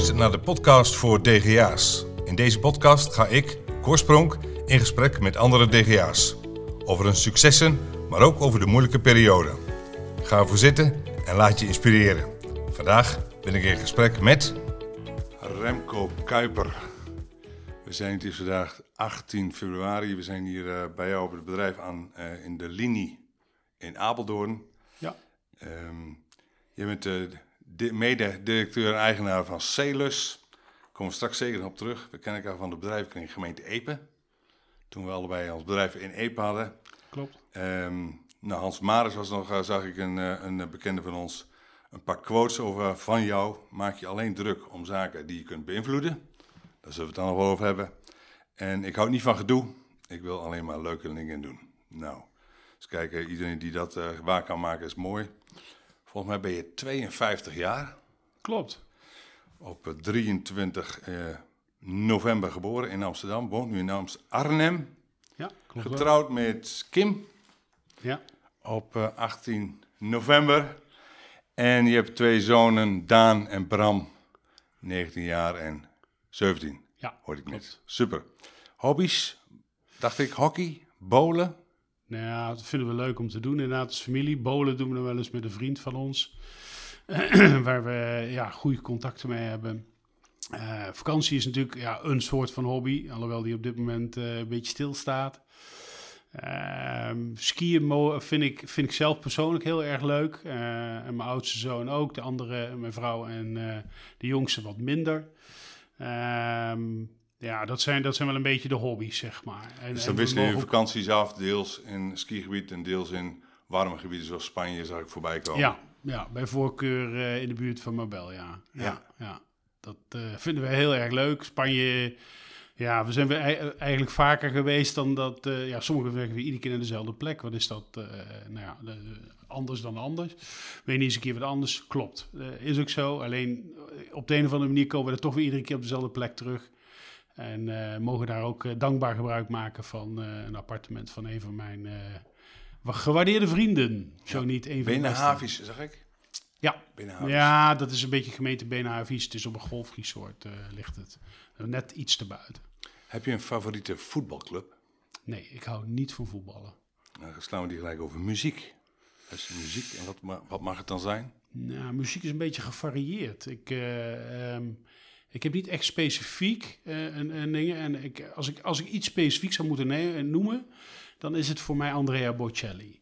luistert naar de podcast voor DGA's. In deze podcast ga ik, Korspronk, in gesprek met andere DGA's. Over hun successen, maar ook over de moeilijke periode. Ga ervoor zitten en laat je inspireren. Vandaag ben ik in gesprek met... Remco Kuiper. We zijn het is vandaag 18 februari. We zijn hier uh, bij jou op het bedrijf aan uh, in de linie in Apeldoorn. Ja. Um, je bent uh, de mede-directeur en eigenaar van Celus. Daar komen we straks zeker op terug. We kennen elkaar van de bedrijvenkring gemeente Epe. Toen we allebei ons bedrijf in Epe hadden. Klopt. Um, nou, Hans Maris was nog, zag ik, een, een bekende van ons. Een paar quotes over van jou. Maak je alleen druk om zaken die je kunt beïnvloeden. Daar zullen we het dan nog wel over hebben. En ik hou niet van gedoe. Ik wil alleen maar leuke dingen doen. Nou, eens kijken. Iedereen die dat uh, waar kan maken is mooi. Volgens mij ben je 52 jaar. Klopt. Op 23 uh, november geboren in Amsterdam. Woont nu in. Arnhem. Ja, klopt. Getrouwd wel. met Kim. Ja. Op uh, 18 november. En je hebt twee zonen, Daan en Bram. 19 jaar en 17. Ja, hoorde ik net. Super. Hobby's? Dacht ik hockey, bowlen? Nou ja, dat vinden we leuk om te doen inderdaad als familie. Bowlen doen we dan wel eens met een vriend van ons. waar we ja, goede contacten mee hebben. Uh, vakantie is natuurlijk ja, een soort van hobby. Alhoewel die op dit moment uh, een beetje stilstaat. Uh, skiën vind ik, vind ik zelf persoonlijk heel erg leuk. Uh, en mijn oudste zoon ook. De andere, mijn vrouw en de jongste wat minder. Um, ja, dat zijn, dat zijn wel een beetje de hobby's, zeg maar. En, dus dan wisselen je vakanties af, deels in skigebied en deels in warme gebieden zoals Spanje, zag ik voorbij komen. Ja, ja bij voorkeur uh, in de buurt van Marbella, ja. Ja, ja. ja. dat uh, vinden we heel erg leuk. Spanje, ja, we zijn we eigenlijk vaker geweest dan dat... Uh, ja, sommigen werken we iedere keer naar dezelfde plek. Wat is dat, nou ja, de, anders dan anders. Weet niet eens een keer wat anders. Klopt, is ook zo. Alleen op de een of andere manier komen we er toch weer iedere keer op dezelfde plek terug... En uh, mogen daar ook uh, dankbaar gebruik maken van uh, een appartement van een van mijn gewaardeerde vrienden. Zo ja. niet een van zeg ik? Ja. ja, dat is een beetje gemeente Benehavies. Het is op een golfresort ligt het. Net iets te buiten. Heb je een favoriete voetbalclub? Nee, ik hou niet van voetballen. Nou, dan slaan we die gelijk over muziek. Muziek en wat, wat mag het dan zijn? Nou, muziek is een beetje gevarieerd. Ik... Um, ik heb niet echt specifiek een, een dingen. En ik, als, ik, als ik iets specifiek zou moeten noemen, dan is het voor mij Andrea Bocelli.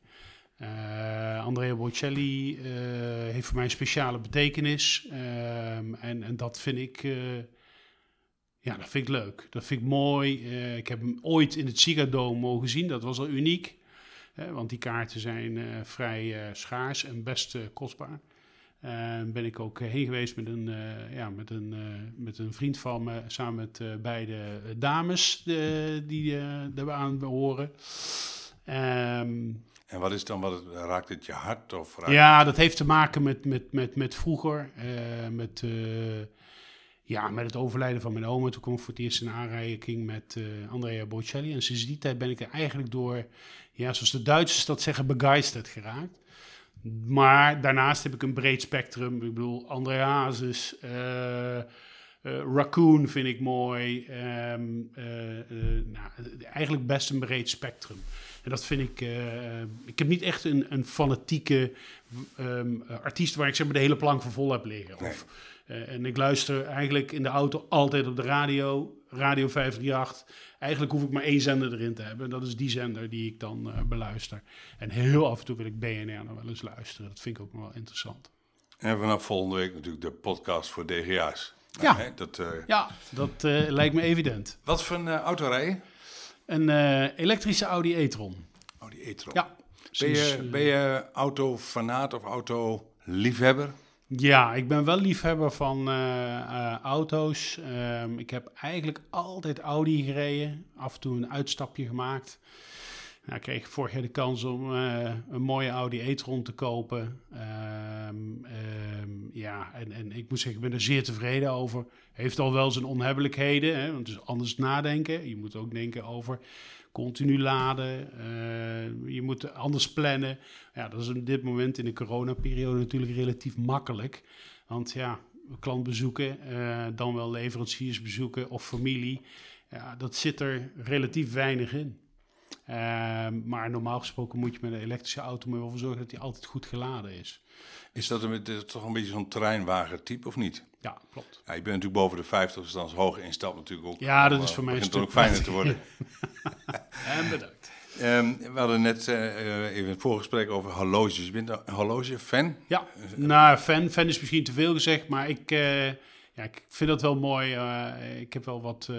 Uh, Andrea Bocelli heeft voor mij een speciale betekenis. Ehm, en, en dat vind ik. ja, dat vind ik leuk. Dat vind ik mooi. ik heb hem ooit in het Sigadome mogen zien. Dat was al uniek. want die kaarten zijn vrij schaars en best kostbaar. Uh, ben ik ook heen geweest met een, uh, ja, met een, uh, met een vriend van me, samen met beide dames die er aan behoren. Um, en wat is dan, wat raakt het je hart? Of ja, dat heeft te maken met, met, met, met vroeger, met, ja, met het overlijden van mijn oma. Toen kwam ik voor het eerst in aanraking met Andrea Bocelli. En sinds die tijd ben ik er eigenlijk door, ja, zoals de Duitsers dat zeggen, begeisterd geraakt. Maar daarnaast heb ik een breed spectrum. Ik bedoel, André Hazes, uh, uh, Raccoon vind ik mooi. Um, uh, nou, eigenlijk best een breed spectrum. En dat vind ik... ik heb niet echt een, een fanatieke um, artiest... waar ik zeg maar de hele plank voor vol heb liggen. Nee. Of, en ik luister eigenlijk in de auto altijd op de radio. Radio 538 eigenlijk hoef ik maar één zender erin te hebben. En dat is die zender die ik dan uh, beluister. En heel af en toe wil ik BNR nog wel eens luisteren. Dat vind ik ook nog wel interessant. En vanaf volgende week natuurlijk de podcast voor DGA's. Nou, ja. Hè, dat, uh... ja, dat lijkt me evident. Wat voor een auto rij je? Een elektrische Audi e-tron. Audi e-tron. Ja. Ben je, ben je autofanaat of autoliefhebber? Ja, ik ben wel liefhebber van uh, uh, auto's. Um, ik heb eigenlijk altijd Audi gereden. Af en toe een uitstapje gemaakt. Nou, ik kreeg vorig jaar de kans om uh, een mooie Audi e-tron te kopen. Um, um, ja, en, en ik moet zeggen, ik ben er zeer tevreden over. Heeft al wel zijn onhebbelijkheden, hè, want het is anders nadenken. Je moet ook denken over continu laden. Uh, je moet anders plannen. Ja, dat is op dit moment in de coronaperiode natuurlijk relatief makkelijk. Want ja, klantbezoeken, uh, dan wel leveranciersbezoeken of familie. Ja, dat zit er relatief weinig in. Ehm, maar normaal gesproken moet je met een elektrische auto maar wel zorgen dat die altijd goed geladen is. Is dat een, toch een beetje zo'n terreinwagen type of niet? Ja, klopt. Ja, je bent natuurlijk boven de 50, dus dan is hoge instap natuurlijk ook. Ja, dat is voor mij een stuk ook fijner te worden. en bedankt. Um, we hadden net uh, even het voorgesprek over horloges. Je bent een horloge-fan? Ja, nou, fan, fan is misschien te veel gezegd, maar ik, uh, ja, ik vind dat wel mooi. Uh, ik heb wel wat,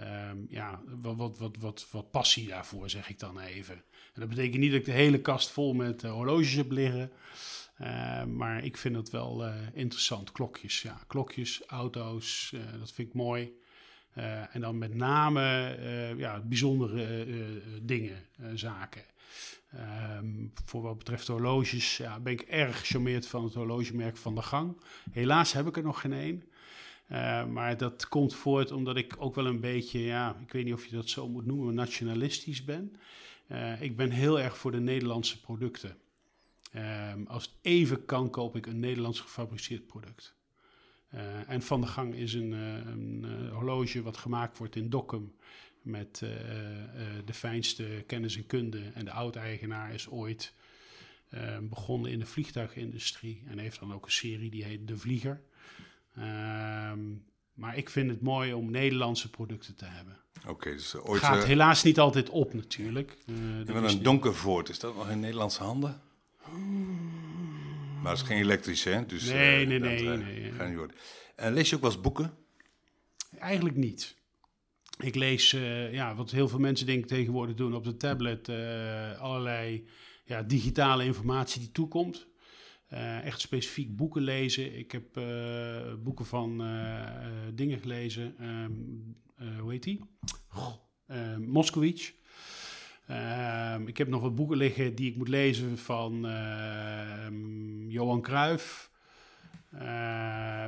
um, ja, wat, wat, wat, wat, wat passie daarvoor, zeg ik dan even. En dat betekent niet dat ik de hele kast vol met horloges heb liggen. maar ik vind het wel interessant. Klokjes, ja. Klokjes, auto's, dat vind ik mooi. En dan met name ja, bijzondere dingen, zaken. Um, voor wat betreft horloges ja, ben ik erg gecharmeerd van het horlogemerk Van de Gang. Helaas heb ik er nog geen één. Maar dat komt voort omdat ik ook wel een beetje, ja, ik weet niet of je dat zo moet noemen, nationalistisch ben. ik ben heel erg voor de Nederlandse producten. Um, als het even kan, koop ik een Nederlands gefabriceerd product. Uh, en Van de Gang is een, een horloge wat gemaakt wordt in Dokkum met de fijnste kennis en kunde. En de oud-eigenaar is ooit begonnen in de vliegtuigindustrie en heeft dan ook een serie die heet De Vlieger. Ehm, maar ik vind het mooi om Nederlandse producten te hebben. Oké, dus ooit... Gaat helaas niet altijd op natuurlijk. en dan een Donkervoort, is dat nog in Nederlandse handen? Maar het is geen elektrisch, hè? Dus, nee, nee, nee, nee, nee. Ga niet worden. En lees je ook wel eens boeken? Eigenlijk niet. Ik lees, uh, ja, wat heel veel mensen denken tegenwoordig doen op de tablet, uh, allerlei ja, digitale informatie die toekomt. Uh, echt specifiek boeken lezen. Ik heb boeken van dingen gelezen. Um, hoe heet die? Moskowitz. Ehm, ik heb nog wat boeken liggen die ik moet lezen van ehm, Johan Cruijff.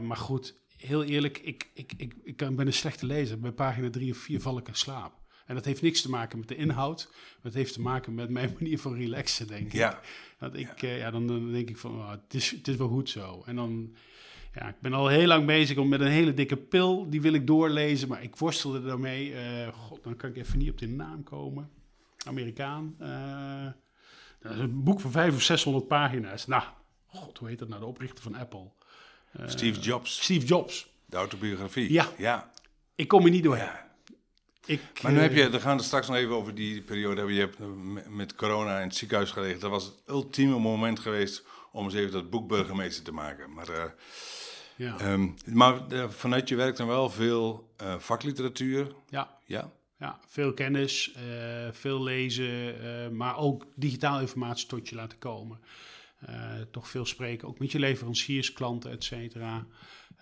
maar goed, heel eerlijk, ik, ik, ik, ik ben een slechte lezer. Bij pagina drie of vier val ik in slaap. En dat heeft niks te maken met de inhoud. Dat heeft te maken met mijn manier van relaxen, denk ik. Dat ik, ja. Uh, ja dan, dan, denk ik van, oh, het, is, het is wel goed zo. En dan, ja, ik ben al heel lang bezig om met een hele dikke pil, die wil ik doorlezen. Maar ik worstelde daarmee. Uh, God, dan kan ik even niet op de naam komen. Amerikaan. Uh, dat is een boek van 500 of 600 pagina's. Nou, god, hoe heet dat nou? De oprichter van Apple. Steve Jobs. Steve Jobs. De autobiografie. Ja. ja. Ik kom er niet doorheen. Ja. Ik, maar nu heb je, we gaan het straks nog even over die periode hebben. Je hebt met corona in het ziekenhuis gelegen. Dat was het ultieme moment geweest om eens even dat boek burgemeester te maken. Maar, uh, ja. um, maar uh, vanuit je werk dan wel veel uh, vakliteratuur. Ja. Ja. Ja, veel kennis, veel lezen, maar ook digitaal informatie tot je laten komen. toch veel spreken, ook met je leveranciers, klanten, et cetera.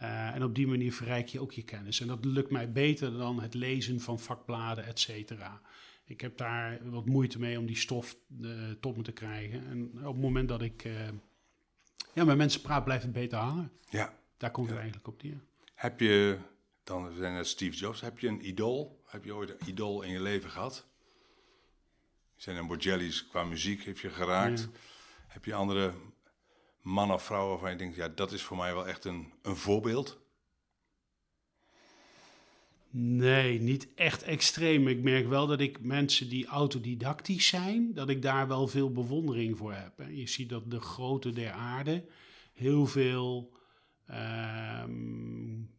Uh, en op die manier verrijk je ook je kennis. En dat lukt mij beter dan het lezen van vakbladen, et cetera. Ik heb daar wat moeite mee om die stof uh, tot me te krijgen. En op het moment dat ik uh, ja, met mensen praat, blijft het beter hangen. Ja. Daar komt ja. het eigenlijk op neer. Heb je, dan zijn het Steve Jobs, heb je een idool? Heb je ooit een idool in je leven gehad? Zijn er Bogelli's qua muziek, heeft je geraakt? Ja. Heb je andere man of vrouw waarvan je denkt, ja, dat is voor mij wel echt een, een voorbeeld? Nee, niet echt extreem. Ik merk wel dat ik mensen die autodidactisch zijn, dat ik daar wel veel bewondering voor heb. Je ziet dat de grote der aarde heel veel um,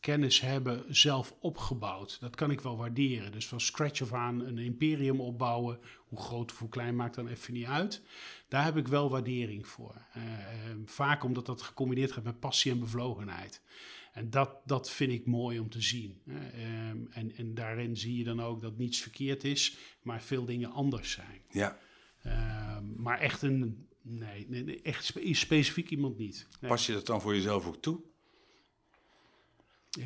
kennis hebben zelf opgebouwd. Dat kan ik wel waarderen. Dus van scratch af aan een imperium opbouwen, hoe groot of hoe klein maakt dan even niet uit. Daar heb ik wel waardering voor. Uh, vaak omdat dat gecombineerd gaat met passie en bevlogenheid. En dat, dat vind ik mooi om te zien. Uh, en, en daarin zie je dan ook dat niets verkeerd is, maar veel dingen anders zijn. Ja. Uh, maar echt een. Nee, nee echt spe specifiek iemand niet. Nee. Pas je dat dan voor jezelf ook toe?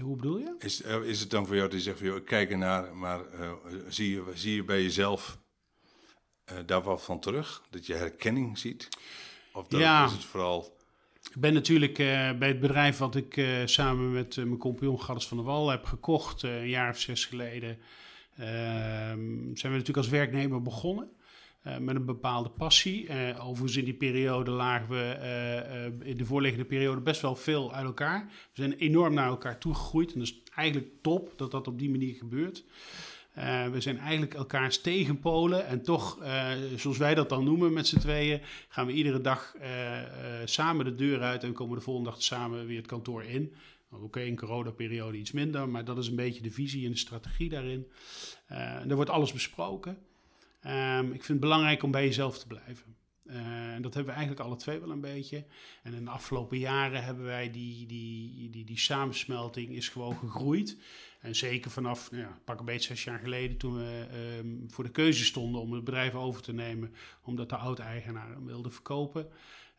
Hoe bedoel je? Is, is het dan voor jou te zeggen, van, joh, kijk ernaar, maar uh, zie, je, zie je bij jezelf uh, daar wat van terug? Dat je herkenning ziet? Of dat ja. is het vooral... Ik ben natuurlijk bij het bedrijf wat ik samen met mijn compagnon Gallus van der Wal heb gekocht, een jaar of zes geleden, ehm, zijn we natuurlijk als werknemer begonnen. Uh, met een bepaalde passie. Uh, overigens in die periode lagen we uh, in de voorliggende periode best wel veel uit elkaar. We zijn enorm naar elkaar toegegroeid. En dat is eigenlijk top dat dat op die manier gebeurt. We zijn eigenlijk elkaars tegenpolen. En toch, zoals wij dat dan noemen met z'n tweeën, gaan we iedere dag samen de deur uit en komen de volgende dag samen weer het kantoor in. Oké, okay, in coronaperiode iets minder, maar dat is een beetje de visie en de strategie daarin. Er wordt alles besproken. Um, ik vind het belangrijk om bij jezelf te blijven. En dat hebben we eigenlijk alle twee wel een beetje. En in de afgelopen jaren hebben wij die, die, die, die samensmelting is gewoon gegroeid. En zeker vanaf, nou ja, pak een beetje zes jaar geleden, toen we um, voor de keuze stonden om het bedrijf over te nemen, omdat de oud-eigenaar hem wilde verkopen.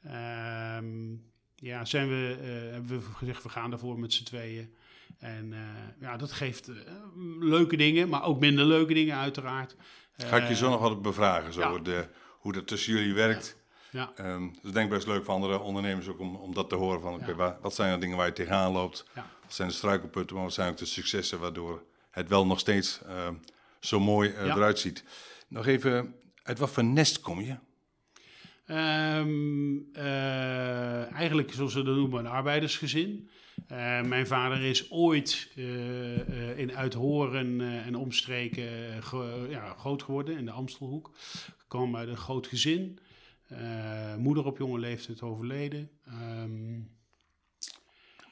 Um, ja, zijn we, uh, hebben we gezegd, we gaan ervoor met z'n tweeën. En uh, ja, dat geeft uh, leuke dingen, maar ook minder leuke dingen uiteraard. Ga ik je zo nog wat bevragen, zo ja. de, hoe dat tussen jullie werkt. Ja. Ja. Um, dus ik denk best leuk voor andere ondernemers ook om, om dat te horen. Van, okay, ja. wat zijn de dingen waar je tegenaan loopt? Wat zijn de struikelpunten, maar wat zijn ook de successen waardoor het wel nog steeds uh, zo mooi eruit ziet? Nog even, uit wat voor nest kom je? Um, uh, eigenlijk, zoals ze dat noemen, een arbeidersgezin. Uh, mijn vader is ooit uh, in Uithoren en omstreken ge, ja, groot geworden in de Amstelhoek. Kwam uit een groot gezin. Moeder op jonge leeftijd overleden. Um,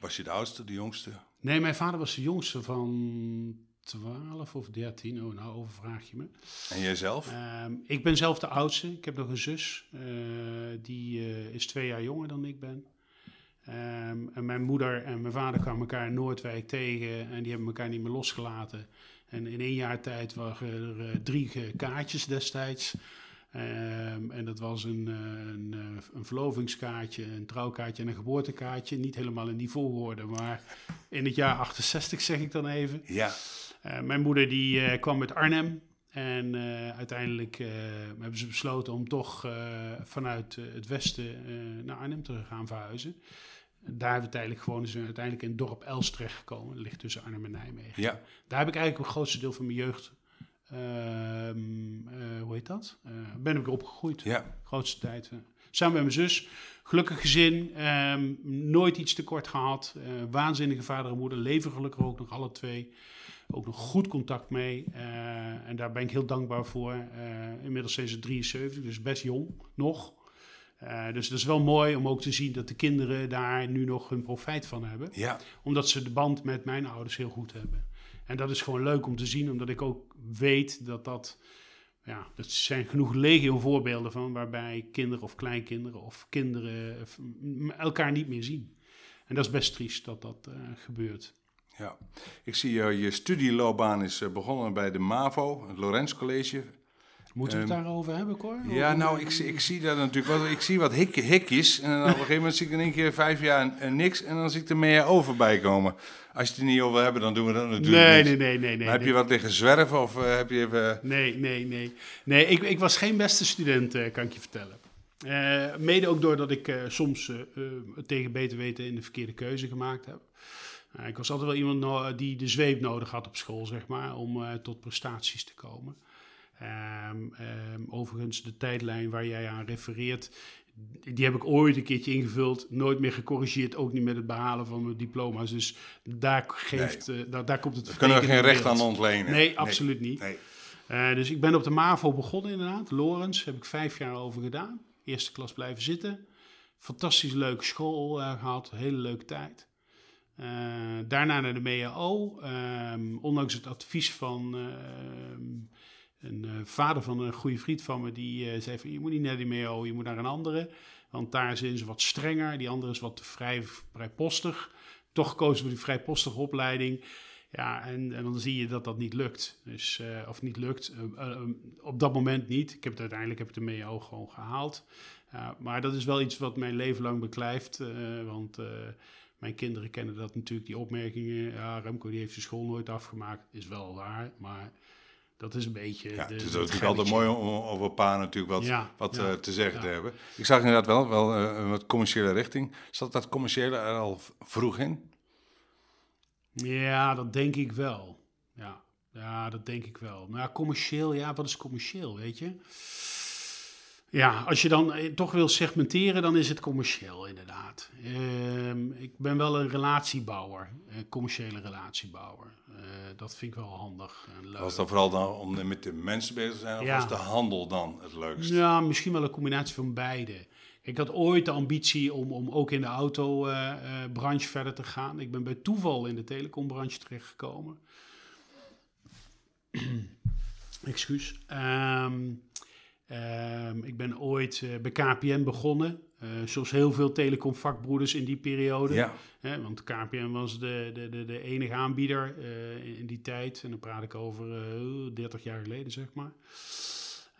was je de oudste, de jongste? Nee, mijn vader was de jongste van 12 of 13. Oh, nou overvraag je me. En jijzelf? Uh, ik ben zelf de oudste. Ik heb nog een zus. Uh, die uh, is twee jaar jonger dan ik ben. Um, en mijn moeder en mijn vader kwamen elkaar in Noordwijk tegen. En die hebben elkaar niet meer losgelaten. En in één jaar tijd waren er uh, drie kaartjes destijds. Um, en dat was een, een, een, verlovingskaartje, een trouwkaartje en een geboortekaartje. Niet helemaal in die volgorde, maar in het jaar 68 zeg ik dan even. Ja. Uh, mijn moeder die uh, kwam uit Arnhem. En uh, uiteindelijk hebben ze besloten om toch vanuit het westen naar Arnhem te gaan verhuizen. Daar hebben we tijdelijk gewoon zijn uiteindelijk in het dorp Els terechtgekomen. Dat ligt tussen Arnhem en Nijmegen. Ja. Daar heb ik eigenlijk het grootste deel van mijn jeugd ehm, hoe heet dat? ben ik erop gegroeid. Ja. Grootste tijd. Samen met mijn zus. Gelukkig gezin. Um, nooit iets tekort gehad. Waanzinnige vader en moeder. Leven gelukkig ook nog alle twee ook nog goed contact mee. Uh, en daar ben ik heel dankbaar voor. Uh, inmiddels zijn ze 73, dus best jong nog. Uh, dus dat is wel mooi om ook te zien dat de kinderen daar nu nog hun profijt van hebben. Ja. Omdat ze de band met mijn ouders heel goed hebben. En dat is gewoon leuk om te zien, omdat ik ook weet dat dat... Ja, dat zijn genoeg legio voorbeelden van waarbij kinderen of kleinkinderen of kinderen elkaar niet meer zien. En dat is best triest dat dat gebeurt. Ja, ik zie uh, je studieloopbaan is begonnen bij de MAVO, het Lorenz College. Moeten we het um, daarover hebben, Cor? Ja, nou, ik, ik zie dat natuurlijk. Wat, ik zie wat hik, hikjes. En dan op een gegeven moment zie ik in één keer vijf jaar en, niks. En dan zie ik er meer over bij komen. Als je het er niet over hebben, dan doen we dat natuurlijk nee, niet. Nee, nee, nee. nee heb je wat liggen zwerven of uh, heb je even... Nee, nee, nee. Nee, ik, ik was geen beste student, uh, kan ik je vertellen. Uh, mede ook doordat ik soms tegen beter weten in de verkeerde keuze gemaakt heb. Ik was altijd wel iemand die de zweep nodig had op school, zeg maar, om tot prestaties te komen. Um, um, overigens, de tijdlijn waar jij aan refereert, die heb ik ooit een keertje ingevuld, nooit meer gecorrigeerd, ook niet met het behalen van mijn diploma's. Dus daar, geeft, nee. uh, daar, daar komt het Daar kunnen we geen recht aan ontlenen. Nee, absoluut niet. Nee. dus ik ben op de MAVO begonnen inderdaad, Lorens, heb ik vijf jaar over gedaan. Eerste klas blijven zitten. Fantastisch leuke school gehad, hele leuke tijd. Uh, daarna naar de MEAO. Um, ondanks het advies van een uh, vader van een goede vriend van me, die zei van je moet niet naar die MEAO, je moet naar een andere. Want daar zijn ze wat strenger, die andere is wat vrij, vrijpostig. Toch kozen we die vrijpostige opleiding. Ja, en, en, dan zie je dat dat niet lukt. Dus, of niet lukt, op dat moment niet. Ik heb het uiteindelijk heb ik de MEAO gewoon gehaald. maar dat is wel iets wat mijn leven lang beklijft. want mijn kinderen kennen dat natuurlijk, die opmerkingen. Ja, Remco die heeft zijn school nooit afgemaakt. Is wel waar, maar dat is een beetje... Ja, de, het is natuurlijk altijd mooi om over pa natuurlijk wat, ja, wat ja, uh, te zeggen te hebben. Ik zag inderdaad wel, wel uh, een wat commerciële richting. Zat dat commerciële er al vroeg in? Ja, dat denk ik wel. Ja, ja dat denk ik wel. Maar commercieel, ja, wat is commercieel, weet je? Ja, als je dan eh, toch wil segmenteren, dan is het commercieel inderdaad. Ehm, ik ben wel een relatiebouwer, een commerciële relatiebouwer. Uh, dat vind ik wel handig en leuk. Was dat vooral dan om met de mensen bezig te zijn, of Ja. was de handel dan het leukst? Ja, misschien wel een combinatie van beide. Ik had ooit de ambitie om, om ook in de autobranche verder te gaan. Ik ben bij toeval in de telecombranche terechtgekomen. Excuus. Ehm, ehm, ik ben ooit eh, bij KPN begonnen. eh, zoals heel veel telecomvakbroeders in die periode. Ja, want KPN was de, de, de, de enige aanbieder eh, in, die tijd. En dan praat ik over eh 30 jaar geleden, zeg maar.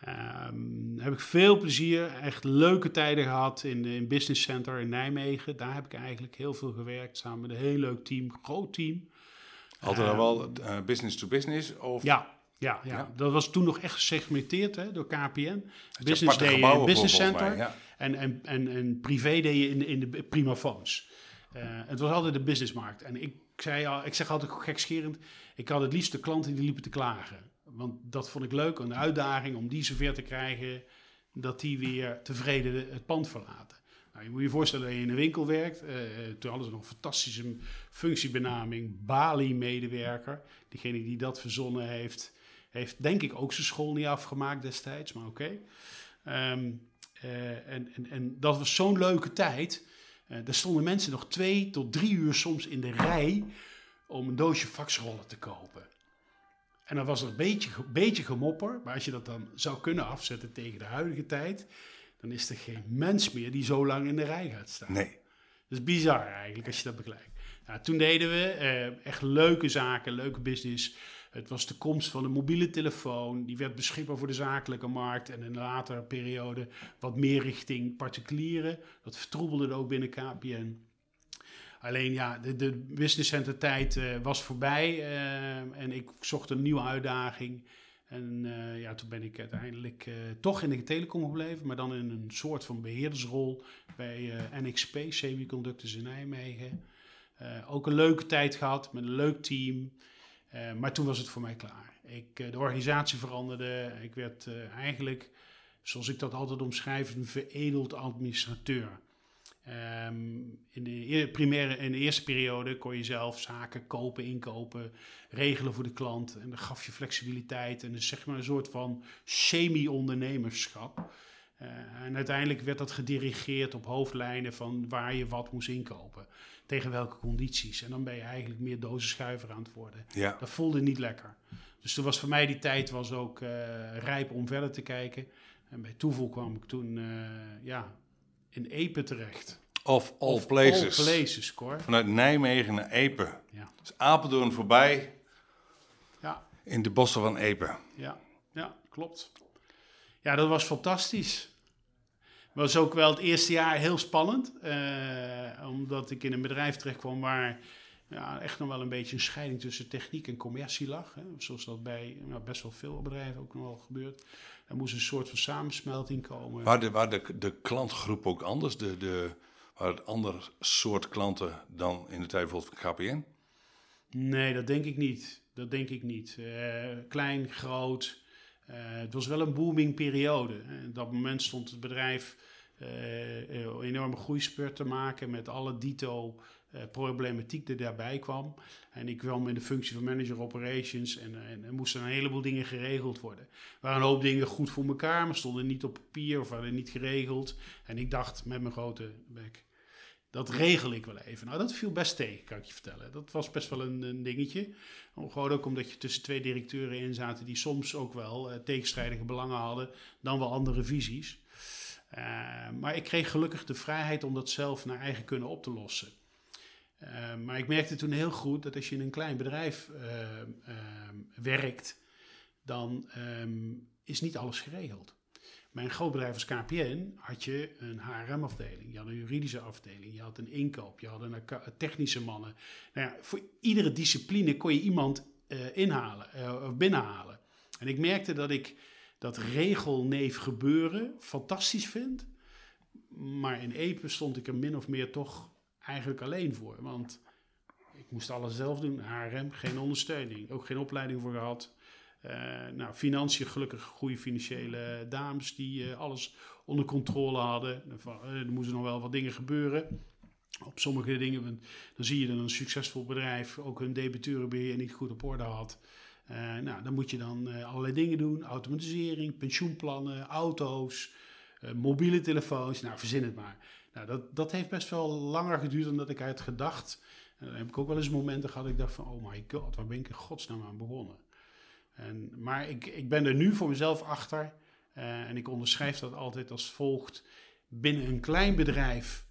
Ehm, heb ik veel plezier, echt leuke tijden gehad in, in Business Center in Nijmegen. Daar heb ik eigenlijk heel veel gewerkt, samen met een heel leuk team, groot team. altijd Ehm, wel business to business? Of Ja, ja, ja, Ja. dat was toen nog echt gesegmenteerd hè, door KPN. Business in gebouwen Business Center. mij, ja. En, en, en, en privé deed je in, de- in de primafoons. Eh het was altijd de businessmarkt. En ik, zei al, ik zeg altijd gekscherend, ik had het liefst de klanten die liepen te klagen. Want dat vond ik leuk, een uitdaging om die zover te krijgen dat die weer tevreden het pand verlaten. Nou, je moet je voorstellen dat je in een winkel werkt. Eh, toen hadden ze nog een fantastische functiebenaming, Bali-medewerker. Diegene die dat verzonnen heeft, heeft denk ik ook zijn school niet afgemaakt destijds, maar oké. Ehm, eh, en, en, en dat was zo'n leuke tijd. Eh daar stonden mensen nog twee tot drie uur soms in de rij om een doosje faxrollen te kopen. En dan was er een beetje, beetje gemopper, maar als je dat dan zou kunnen afzetten tegen de huidige tijd, dan is er geen mens meer die zo lang in de rij gaat staan. Nee. Dat is bizar eigenlijk als je dat bekijkt. Nou, toen deden we eh, echt leuke zaken, leuke business. Het was de komst van de mobiele telefoon. Die werd beschikbaar voor de zakelijke markt. En in een latere periode wat meer richting particulieren. Dat vertroebelde ook binnen KPN. Alleen ja, de, de business center tijd eh, was voorbij. eh, en ik zocht een nieuwe uitdaging. En eh, ja, toen ben ik uiteindelijk toch in de telecom gebleven. Maar dan in een soort van beheerdersrol bij NXP, Semiconductors in Nijmegen. Ook een leuke tijd gehad met een leuk team. Eh, maar toen was het voor mij klaar. Ik, eh, de organisatie veranderde. Ik werd eh, eigenlijk, zoals ik dat altijd omschrijf, een veredeld administrateur. Ehm, in, de eer- primaire, in de eerste periode kon je zelf zaken kopen, inkopen, regelen voor de klant. En dan gaf je flexibiliteit en dus zeg maar een soort van semi-ondernemerschap. Eh, en uiteindelijk werd dat gedirigeerd op hoofdlijnen van waar je wat moest inkopen. Tegen welke condities. En dan ben je eigenlijk meer dozenschuiver aan het worden. Ja. Dat voelde niet lekker. Dus toen was voor mij die tijd was ook eh, rijp om verder te kijken. En bij toeval kwam ik toen eh, ja, in Epe terecht. Of all Of places. All places, Cor. Vanuit Nijmegen naar Epe. Ja. Dus Apeldoorn voorbij Ja, in de bossen van Epe. ja, ja, klopt. Ja, dat was fantastisch. Was ook wel het eerste jaar heel spannend. eh, omdat ik in een bedrijf terecht kwam waar ja, echt nog wel een beetje een scheiding tussen techniek en commercie lag. Hè, zoals dat bij nou, best wel veel bedrijven ook nog wel gebeurt. Er moest een soort van samensmelting komen. Waar de, waar de, de klantgroep ook anders? De, de, waar het ander soort klanten dan in de tijd bijvoorbeeld van KPN? Nee, dat denk ik niet. Dat denk ik niet. Eh, klein, groot. Eh, het was wel een booming periode. Op dat moment stond het bedrijf eh, een enorme groeispurt te maken met alle dito eh, problematiek die daarbij kwam. En ik kwam in de functie van manager operations en, eh, en er moesten een heleboel dingen geregeld worden. Er waren een hoop dingen goed voor elkaar, maar stonden niet op papier of waren niet geregeld. En ik dacht met mijn grote bek, dat regel ik wel even. Nou, dat viel best tegen, kan ik je vertellen. Dat was best wel een, dingetje. Gewoon ook omdat je tussen twee directeuren in zaten die soms ook wel eh, tegenstrijdige belangen hadden, dan wel andere visies. Eh, maar ik kreeg gelukkig de vrijheid om dat zelf naar eigen kunnen op te lossen. Eh, maar ik merkte toen heel goed dat als je in een klein bedrijf werkt, dan ehm, is niet alles geregeld. Bij een groot bedrijf als KPN had je een HRM-afdeling, je had een juridische afdeling, je had een inkoop, je had een technische mannen. Nou ja, voor iedere discipline kon je iemand eh, inhalen eh, of binnenhalen. En ik merkte dat ik dat regelneef gebeuren fantastisch vind. Maar in Epe stond ik er min of meer toch eigenlijk alleen voor. Want ik moest alles zelf doen. HRM, geen ondersteuning. Ook geen opleiding voor gehad. Nou, financiën, gelukkig goede financiële dames die alles onder controle hadden. Er moesten nog wel wat dingen gebeuren. Op sommige dingen, dan zie je dat een succesvol bedrijf ook hun debiteurenbeheer niet goed op orde had. Nou, dan moet je dan allerlei dingen doen. Automatisering, pensioenplannen, auto's, mobiele telefoons. Nou, verzin het maar. Nou, dat, dat heeft best wel langer geduurd dan dat ik had gedacht. En dan heb ik ook wel eens momenten gehad dat ik dacht van... oh my god, waar ben ik in godsnaam aan begonnen? En, maar ik, ik ben er nu voor mezelf achter. en ik onderschrijf dat altijd als volgt. Binnen een klein bedrijf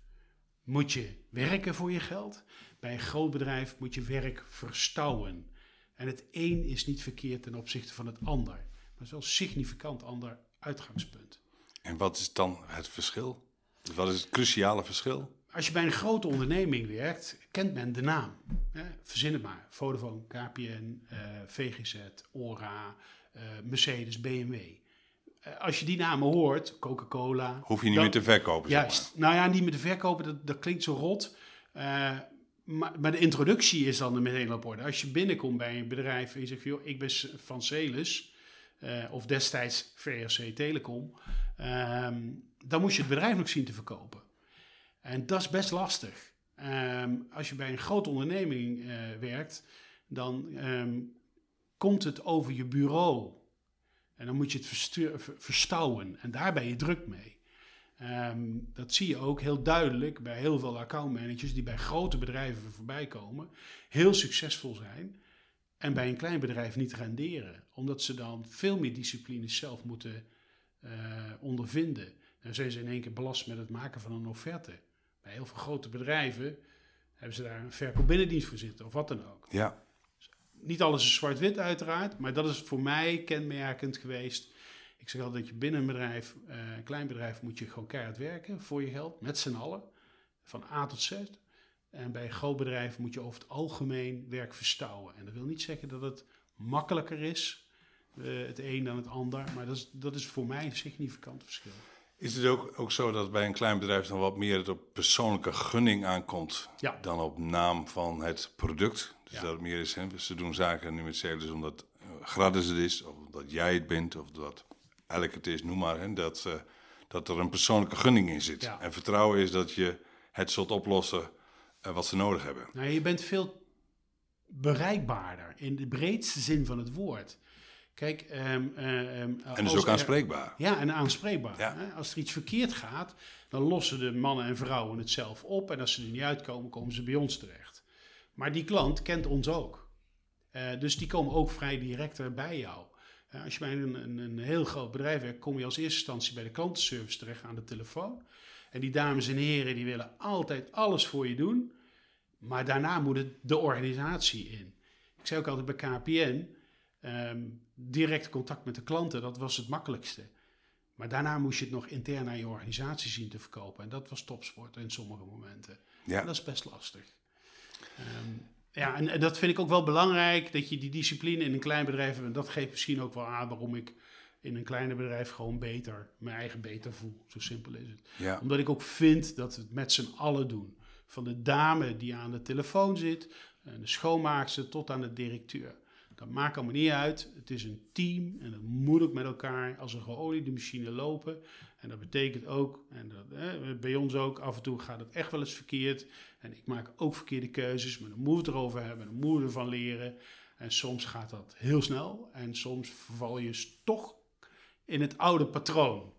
moet je werken voor je geld. Bij een groot bedrijf moet je werk verstouwen. En het een is niet verkeerd ten opzichte van het ander. Maar het is wel een significant ander uitgangspunt. En wat is dan het verschil? Wat is het cruciale verschil? Als je bij een grote onderneming werkt, kent men de naam. Hè? Verzin het maar. Vodafone, KPN, uh, VGZ, ORA, uh, Mercedes, BMW. Uh, als je die namen hoort, Coca-Cola... Hoef je niet meer te verkopen, Juist. Zeg maar. Nou ja, niet meer te verkopen, dat, dat klinkt zo rot. Maar, maar, de introductie is dan meteen op orde. Als je binnenkomt bij een bedrijf en je zegt, joh, ik ben van Celis, of destijds VRC Telecom, um, dan moet je het bedrijf nog zien te verkopen. En dat is best lastig. Um, als je bij een grote onderneming uh, werkt, dan um, komt het over je bureau. En dan moet je het verstouwen. En daar ben je druk mee. Um, dat zie je ook heel duidelijk bij heel veel accountmanagers die bij grote bedrijven voorbij komen, heel succesvol zijn en bij een klein bedrijf niet renderen, omdat ze dan veel meer discipline zelf moeten uh, ondervinden. Dan zijn ze in één keer belast met het maken van een offerte. Bij heel veel grote bedrijven hebben ze daar een verkoopbinnendienst voor zitten of wat dan ook. Ja. Niet alles is zwart-wit uiteraard, maar dat is voor mij kenmerkend geweest ik zeg altijd dat je binnen een bedrijf, uh, een klein bedrijf, moet je gewoon keihard werken voor je geld, met z'n allen, van A tot Z. En bij een groot bedrijf moet je over het algemeen werk verstouwen. En dat wil niet zeggen dat het makkelijker is, uh, het een dan het ander, maar dat is, dat is voor mij een significant verschil. Is het ook, ook zo dat bij een klein bedrijf dan wat meer het op persoonlijke gunning aankomt ja. dan op naam van het product? Dus dat het meer is, hè, ze doen zaken nu met Celis omdat uh, gratis het is, of omdat jij het bent, of dat elk het is, noem maar, hè, dat, uh, dat er een persoonlijke gunning in zit. En vertrouwen is dat je het zult oplossen uh, wat ze nodig hebben. Nou, je bent veel bereikbaarder in de breedste zin van het woord. Kijk, um, um, en dus ook aanspreekbaar. ja, en aanspreekbaar. Ja. Hè? Als er iets verkeerd gaat, dan lossen de mannen en vrouwen het zelf op. En als ze er niet uitkomen, komen ze bij ons terecht. Maar die klant kent ons ook. Uh, dus die komen ook vrij direct bij jou. Als je bij een, een, een, heel groot bedrijf werkt, kom je als eerste instantie bij de klantenservice terecht aan de telefoon. En die dames en heren die willen altijd alles voor je doen, maar daarna moet het de organisatie in. Ik zei ook altijd bij KPN, ehm, direct contact met de klanten, dat was het makkelijkste. Maar daarna moest je het nog intern naar je organisatie zien te verkopen. En dat was topsport in sommige momenten. Ja. En dat is best lastig. Um, ja, en, dat vind ik ook wel belangrijk, dat je die discipline in een klein bedrijf hebt. En dat geeft misschien ook wel aan waarom ik in een kleiner bedrijf gewoon beter, mijn eigen beter voel. Zo simpel is het. Ja. Omdat ik ook vind dat we het met z'n allen doen. Van de dame die aan de telefoon zit, de schoonmaakster tot aan de directeur. Dat maakt allemaal niet uit. Het is een team en dat moet ook met elkaar als een geoliede machine lopen. En dat betekent ook, en dat, bij ons ook, af en toe gaat het echt wel eens verkeerd. En ik maak ook verkeerde keuzes, maar dan moeten we het erover hebben, dan moeten we ervan leren. En soms gaat dat heel snel en soms verval je toch in het oude patroon.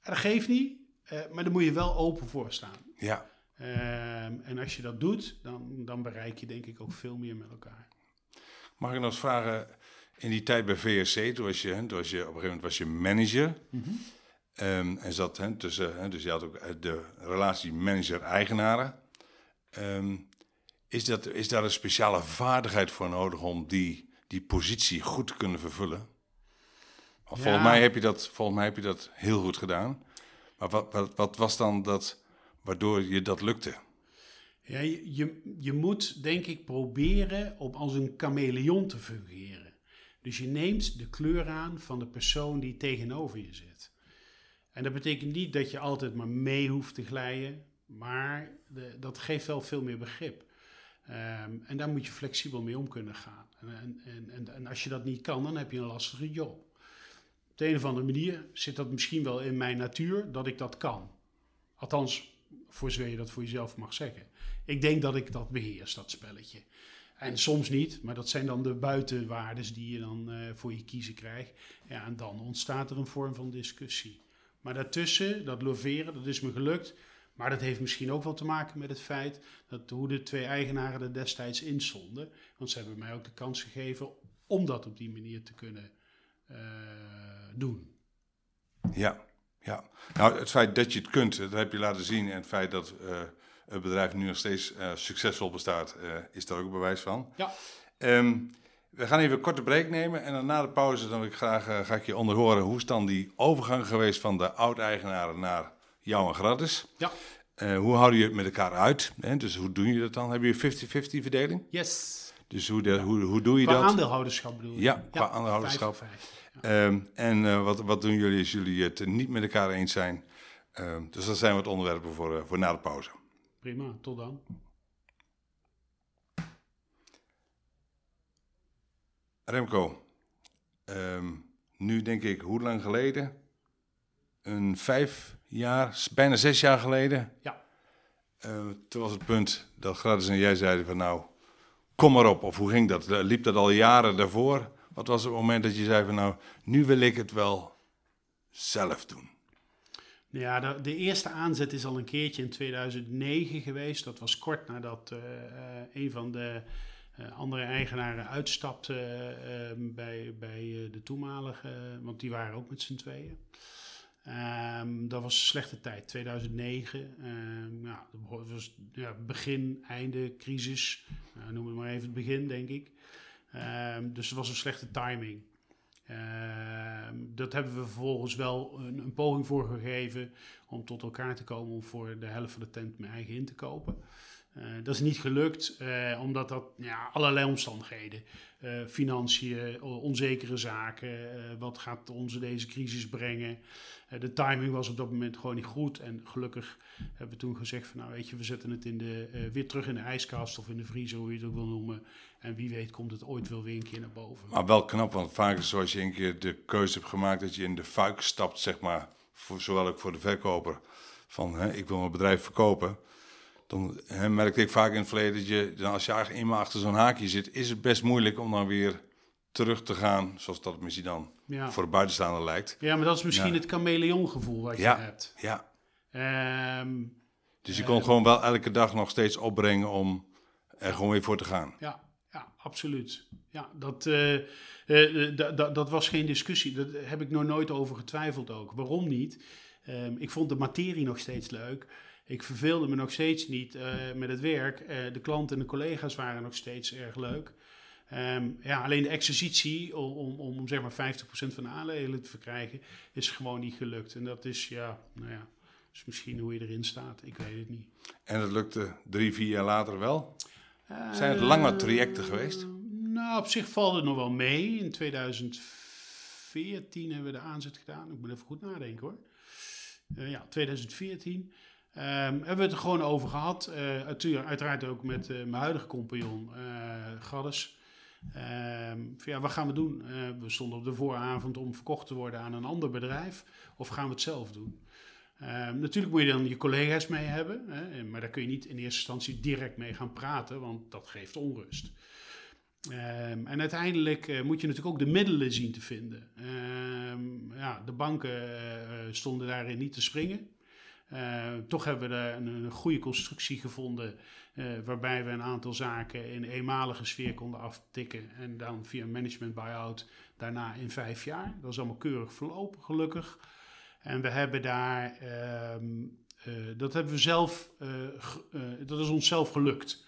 En dat geeft niet, eh, maar daar moet je wel open voor staan. Ja. Ehm, en als je dat doet, dan, dan bereik je denk ik ook veel meer met elkaar. Mag ik nog eens vragen, in die tijd bij VSC, toen was je, toen was je op een gegeven moment was je manager. Mm en zat hè, tussen, hè, dus je had ook eh, de relatie manager-eigenaren. Um, is, dat, is daar een speciale vaardigheid voor nodig om die, die positie goed te kunnen vervullen? Volgens, mij heb je dat, volgens mij heb je dat heel goed gedaan. Maar wat, wat, wat was dan dat waardoor je dat lukte? Ja, je, je moet denk ik proberen om als een chameleon te fungeren. Dus je neemt de kleur aan van de persoon die tegenover je zit. En dat betekent niet dat je altijd maar mee hoeft te glijden, maar de, dat geeft wel veel meer begrip. Ehm, en daar moet je flexibel mee om kunnen gaan. En, en, en, en, als je dat niet kan, dan heb je een lastige job. Op de een of andere manier zit dat misschien wel in mijn natuur dat ik dat kan. Althans, voor zover je dat voor jezelf mag zeggen. Ik denk dat ik dat beheers, dat spelletje. En soms niet, maar dat zijn dan de buitenwaardes die je dan uh, voor je kiezen krijgt. Ja, en dan ontstaat er een vorm van discussie. Maar daartussen, dat loveren, dat is me gelukt. Maar dat heeft misschien ook wel te maken met het feit dat hoe de twee eigenaren er destijds in stonden. Want ze hebben mij ook de kans gegeven om dat op die manier te kunnen uh, doen. Ja, ja. Nou, het feit dat je het kunt, dat heb je laten zien. En het feit dat uh, het bedrijf nu nog steeds uh, succesvol bestaat, is daar ook bewijs van. Ja. Um, we gaan even een korte break nemen en dan na de pauze dan wil ik graag, ga ik je onderhoren hoe is dan die overgang geweest van de oud-eigenaren naar jou en gratis. Ja. Uh, hoe houden je het met elkaar uit? Hè? Dus hoe doe je dat dan? Heb je 50-50 verdeling? Yes. Dus hoe, de, hoe, hoe doe je qua dat? aandeelhouderschap bedoel je? Ja, qua aandeelhouderschap. Ja. Um, en uh, wat, wat doen jullie als jullie het niet met elkaar eens zijn? Um, dus dat zijn wat onderwerpen voor, voor na de pauze. Prima, tot dan. Remco, um, nu denk ik, hoe lang geleden? Een vijf jaar, bijna zes jaar geleden. Ja. Uh, toen was het punt dat Gradus en jij zeiden van nou, kom maar op. Of hoe ging dat? Liep dat al jaren daarvoor? Wat was het moment dat je zei van nou, nu wil ik het wel zelf doen? Ja, de, de, eerste aanzet is al een keertje in 2009 geweest. Dat was kort nadat uh, uh, een van de uh, andere eigenaren uitstapte bij, bij de toenmalige, want die waren ook met z'n tweeën. Um, dat was een slechte tijd, 2009. Um, ja, dat was ja, begin, einde, crisis. Uh, noem het maar even het begin, denk ik. Dus het was een slechte timing. Dat hebben we vervolgens wel een, een, poging voor gegeven om tot elkaar te komen om voor de helft van de tent mijn eigen in te kopen. Uh, dat is niet gelukt, uh, omdat dat ja, allerlei omstandigheden, uh, financiën, onzekere zaken, wat gaat ons deze crisis brengen. de timing was op dat moment gewoon niet goed en gelukkig hebben we toen gezegd van nou weet je, we zetten het in de, weer terug in de ijskast of in de vriezer, hoe je het ook wil noemen. En wie weet komt het ooit wel weer een keer naar boven. Maar wel knap, want vaak is zoals je een keer de keuze hebt gemaakt dat je in de fuik stapt, zeg maar, voor, zowel ook voor de verkoper, van hè, ik wil mijn bedrijf verkopen dan hè, merkte ik vaak in het verleden dat je, dan als je eigenlijk eenmaal achter zo'n haakje zit, is het best moeilijk om dan weer terug te gaan, zoals dat misschien dan ja. voor de buitenstaander lijkt. Ja, maar dat is misschien ja. het chameleongevoel wat ja. je hebt. Ja. Um, dus je kon uh, gewoon wel elke dag nog steeds opbrengen om er gewoon weer voor te gaan. Ja absoluut. Ja, dat, uh, uh, dat was geen discussie. Daar heb ik nog nooit over getwijfeld ook. Waarom niet? Um, ik vond de materie nog steeds leuk. Ik verveelde me nog steeds niet met het werk. De klanten en de collega's waren nog steeds erg leuk. Um, ja, alleen de exercitie om, om, om zeg maar 50% van de aandelen te verkrijgen is gewoon niet gelukt. En dat is, ja, nou ja, is misschien hoe je erin staat. Ik weet het niet. En het lukte drie, vier jaar later wel? Zijn het lange trajecten geweest? Nou, op zich valt het nog wel mee. In 2014 hebben we de aanzet gedaan. Ik moet even goed nadenken hoor. ja, 2014. Um, hebben we het er gewoon over gehad. Uh, uiteraard ook met mijn huidige compagnon, Gaddes. Um, ja, wat gaan we doen? we stonden op de vooravond om verkocht te worden aan een ander bedrijf. Of gaan we het zelf doen? Um, natuurlijk moet je dan je collega's mee hebben. Hè, maar daar kun je niet in eerste instantie direct mee gaan praten, want dat geeft onrust. en uiteindelijk moet je natuurlijk ook de middelen zien te vinden. ja, de banken stonden daarin niet te springen. Toch hebben we een, een goede constructie gevonden. Uh, waarbij we een aantal zaken in eenmalige sfeer konden aftikken. En dan via management buyout daarna in vijf jaar. Dat is allemaal keurig verlopen, gelukkig. En we hebben daar, uh, dat hebben we zelf, dat is ons zelf gelukt.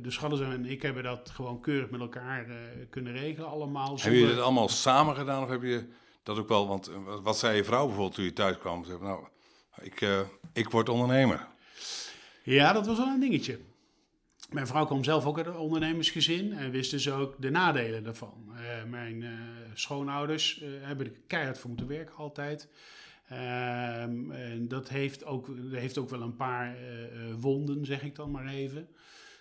dus Schalles en ik hebben dat gewoon keurig met elkaar kunnen regelen allemaal. Hebben jullie dat allemaal samen gedaan of heb je dat ook wel, want wat zei je vrouw bijvoorbeeld toen je thuis kwam? Zei, nou, ik, ik word ondernemer. Ja, dat was wel een dingetje. Mijn vrouw kwam zelf ook uit een ondernemersgezin en wist dus ook de nadelen daarvan. Uh, mijn uh, schoonouders hebben er keihard voor moeten werken altijd. Ehm, en dat heeft ook, heeft ook wel een paar wonden, zeg ik dan maar even.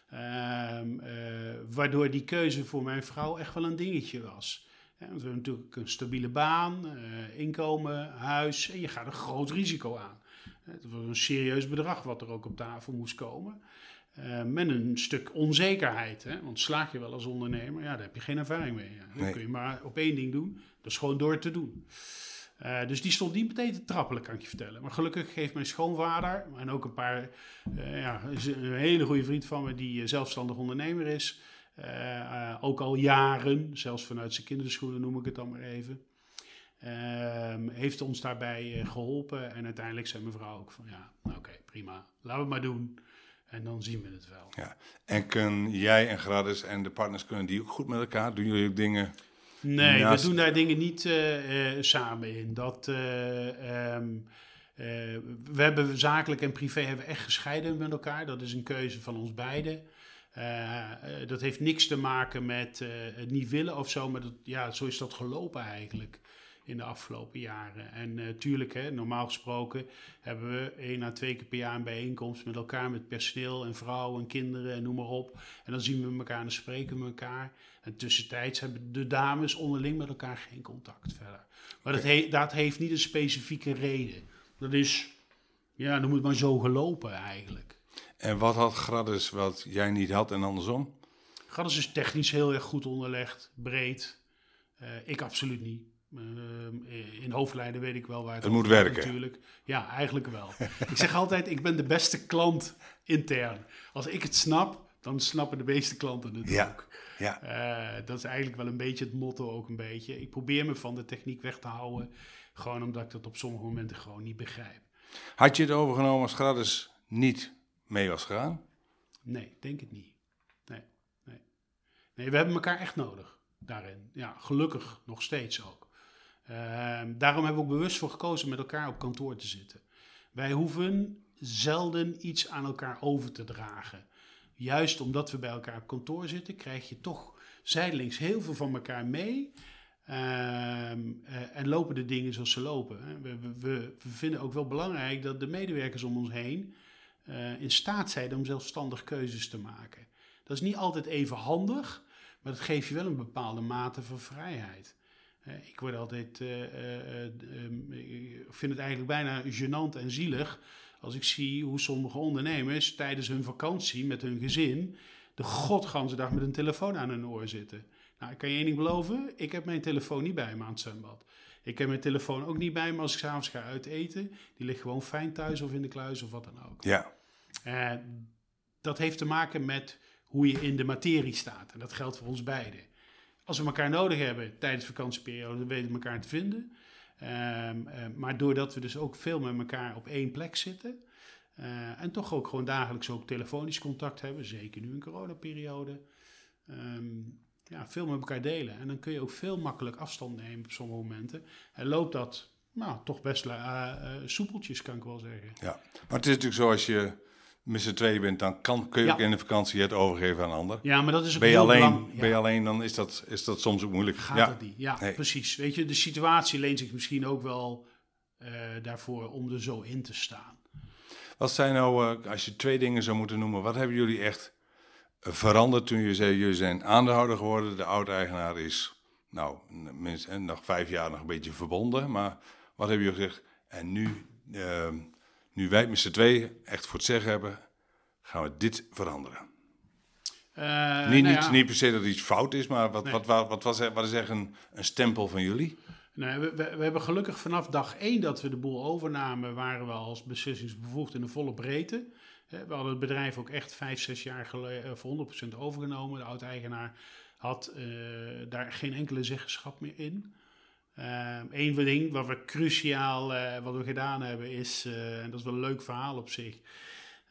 Ehm, eh, waardoor die keuze voor mijn vrouw echt wel een dingetje was. want we hebben natuurlijk een stabiele baan, uh, inkomen, huis en je gaat een groot risico aan. Het was een serieus bedrag wat er ook op tafel moest komen. Uh, met een stuk onzekerheid. Hè? Want slaag je wel als ondernemer, ja, daar heb je geen ervaring mee. Ja. Dan kun je maar op één ding doen, dat is gewoon door te doen. Uh, dus die stond niet meteen te trappelen, kan ik je vertellen. Maar gelukkig geeft mijn schoonvader en ook een paar, uh, ja, een hele goede vriend van me die zelfstandig ondernemer is. ook al jaren, zelfs vanuit zijn kinderschoenen noem ik het dan maar even. Ehm, heeft ons daarbij geholpen. En uiteindelijk zei mijn vrouw ook van ja, nou oké, prima, laten we het maar doen. En dan zien we het wel. Ja. En kun jij en Gradus en de partners, kunnen die ook goed met elkaar? Doen jullie ook dingen? Nee, we doen daar dingen niet uh, samen in. Dat, uh, we hebben zakelijk en privé hebben echt gescheiden met elkaar. Dat is een keuze van ons beiden. dat heeft niks te maken met het niet willen of zo, maar dat, ja, zo is dat gelopen eigenlijk in de afgelopen jaren. En natuurlijk, uh, normaal gesproken hebben we één à twee keer per jaar een bijeenkomst met elkaar, met personeel en vrouwen en kinderen en noem maar op. En dan zien we elkaar en dan spreken we elkaar. En tussentijds hebben de dames onderling met elkaar geen contact verder. Maar dat, he dat heeft niet een specifieke reden. Dat is, ja, dan moet maar zo gelopen eigenlijk. En wat had Gradus wat jij niet had en andersom? Gradus is technisch heel erg goed onderlegd, breed. Uh, ik absoluut niet. Uh, in hoofdlijnen weet ik wel waar het, het moet werken. Natuurlijk. Ja, eigenlijk wel. ik zeg altijd, ik ben de beste klant intern. Als ik het snap, dan snappen de meeste klanten het ja. ook. Ja. Uh, dat is eigenlijk wel een beetje het motto ook een beetje. Ik probeer me van de techniek weg te houden. Gewoon omdat ik dat op sommige momenten gewoon niet begrijp. Had je het overgenomen als Gradus niet mee was gegaan? Nee, denk het niet. Nee, nee. Nee, we hebben elkaar echt nodig daarin. Ja, gelukkig nog steeds ook. Ehm, daarom hebben we ook bewust voor gekozen met elkaar op kantoor te zitten. Wij hoeven zelden iets aan elkaar over te dragen. Juist omdat we bij elkaar op kantoor zitten, krijg je toch zijdelings heel veel van elkaar mee. Ehm, eh, en lopen de dingen zoals ze lopen. We, we, we, vinden ook wel belangrijk dat de medewerkers om ons heen uh, in staat zijn om zelfstandig keuzes te maken. Dat is niet altijd even handig, maar dat geeft je wel een bepaalde mate van vrijheid. Ik word altijd, uh, ik vind het eigenlijk bijna gênant en zielig als ik zie hoe sommige ondernemers tijdens hun vakantie met hun gezin de godganse dag met een telefoon aan hun oor zitten. Nou, ik kan je één ding beloven, ik heb mijn telefoon niet bij me aan het zwembad. Ik heb mijn telefoon ook niet bij me als ik s'avonds ga uiteten. Die ligt gewoon fijn thuis of in de kluis of wat dan ook. Ja. Uh, dat heeft te maken met hoe je in de materie staat. En dat geldt voor ons beiden als we elkaar nodig hebben tijdens de vakantieperiode, dan weten we elkaar te vinden. Um, maar doordat we dus ook veel met elkaar op één plek zitten. Uh, en toch ook gewoon dagelijks ook telefonisch contact hebben, zeker nu in coronaperiode. Um, ja, veel met elkaar delen. En dan kun je ook veel makkelijk afstand nemen op sommige momenten. En loopt dat nou, toch best uh, soepeltjes, kan ik wel zeggen. Ja, maar het is natuurlijk zo als je met z'n tweeën bent, dan kan, kun je ook in de vakantie het overgeven aan een ander. Ja, maar dat is ook ben je alleen, belang- ja. Ben je alleen, dan is dat, is dat soms ook moeilijk. Gaat ja. het niet? Ja, Nee. precies. Weet je, de situatie leent zich misschien ook wel eh, daarvoor om er zo in te staan. Wat zijn nou, eh, als je twee dingen zou moeten noemen, wat hebben jullie echt eh, veranderd toen je zei, jullie zijn aandeelhouder geworden, de oud-eigenaar is, nou, minst, en nog vijf jaar nog een beetje verbonden, maar wat hebben jullie gezegd? En nu, eh, nu wij met z'n tweeën echt voor het zeggen hebben, gaan we dit veranderen. Eh, niet, nou niet, ja. niet per se dat iets fout is, maar wat, Nee. wat, wat, wat, was, wat is echt een, een stempel van jullie? Nee, we, we, we hebben gelukkig vanaf dag één dat we de boel overnamen, waren we als beslissingsbevoegd in de volle breedte. Eh, We hadden het bedrijf ook echt vijf, zes jaar geleden voor 100% overgenomen. De oud-eigenaar had eh, daar geen enkele zeggenschap meer in. Eén Eén ding wat we cruciaal eh, wat we gedaan hebben is, eh, en dat is wel een leuk verhaal op zich.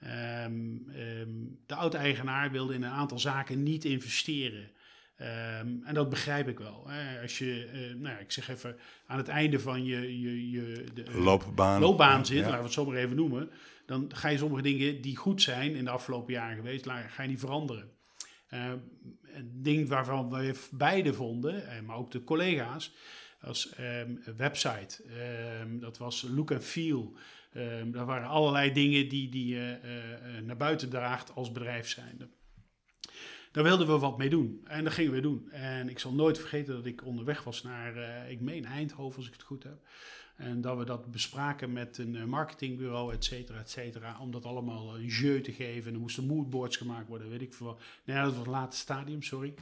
Ehm, ehm, de oud-eigenaar wilde in een aantal zaken niet investeren. En dat begrijp ik wel. Hè. Als je, eh, nou ja, ik zeg even, aan het einde van je, je, je de, Loopbaan. loopbaan zit, Ja. laten we het zo maar even noemen, dan ga je sommige dingen die goed zijn in de afgelopen jaren geweest, ga je die veranderen. Een ding waarvan we beide vonden, maar ook de collega's, als ehm, website. Ehm, dat was look and feel. Ehm daar waren allerlei dingen die, die je eh, eh, naar buiten draagt als bedrijf zijnde. Daar wilden we wat mee doen. En dat gingen we doen. En ik zal nooit vergeten dat ik onderweg was naar, ik meen Eindhoven, als ik het goed heb. En dat we dat bespraken met een eh, marketingbureau, et cetera, et cetera. Om dat allemaal een jeu te geven. En er moesten moodboards gemaakt worden, weet ik veel. Nee, dat was het late stadium, sorry.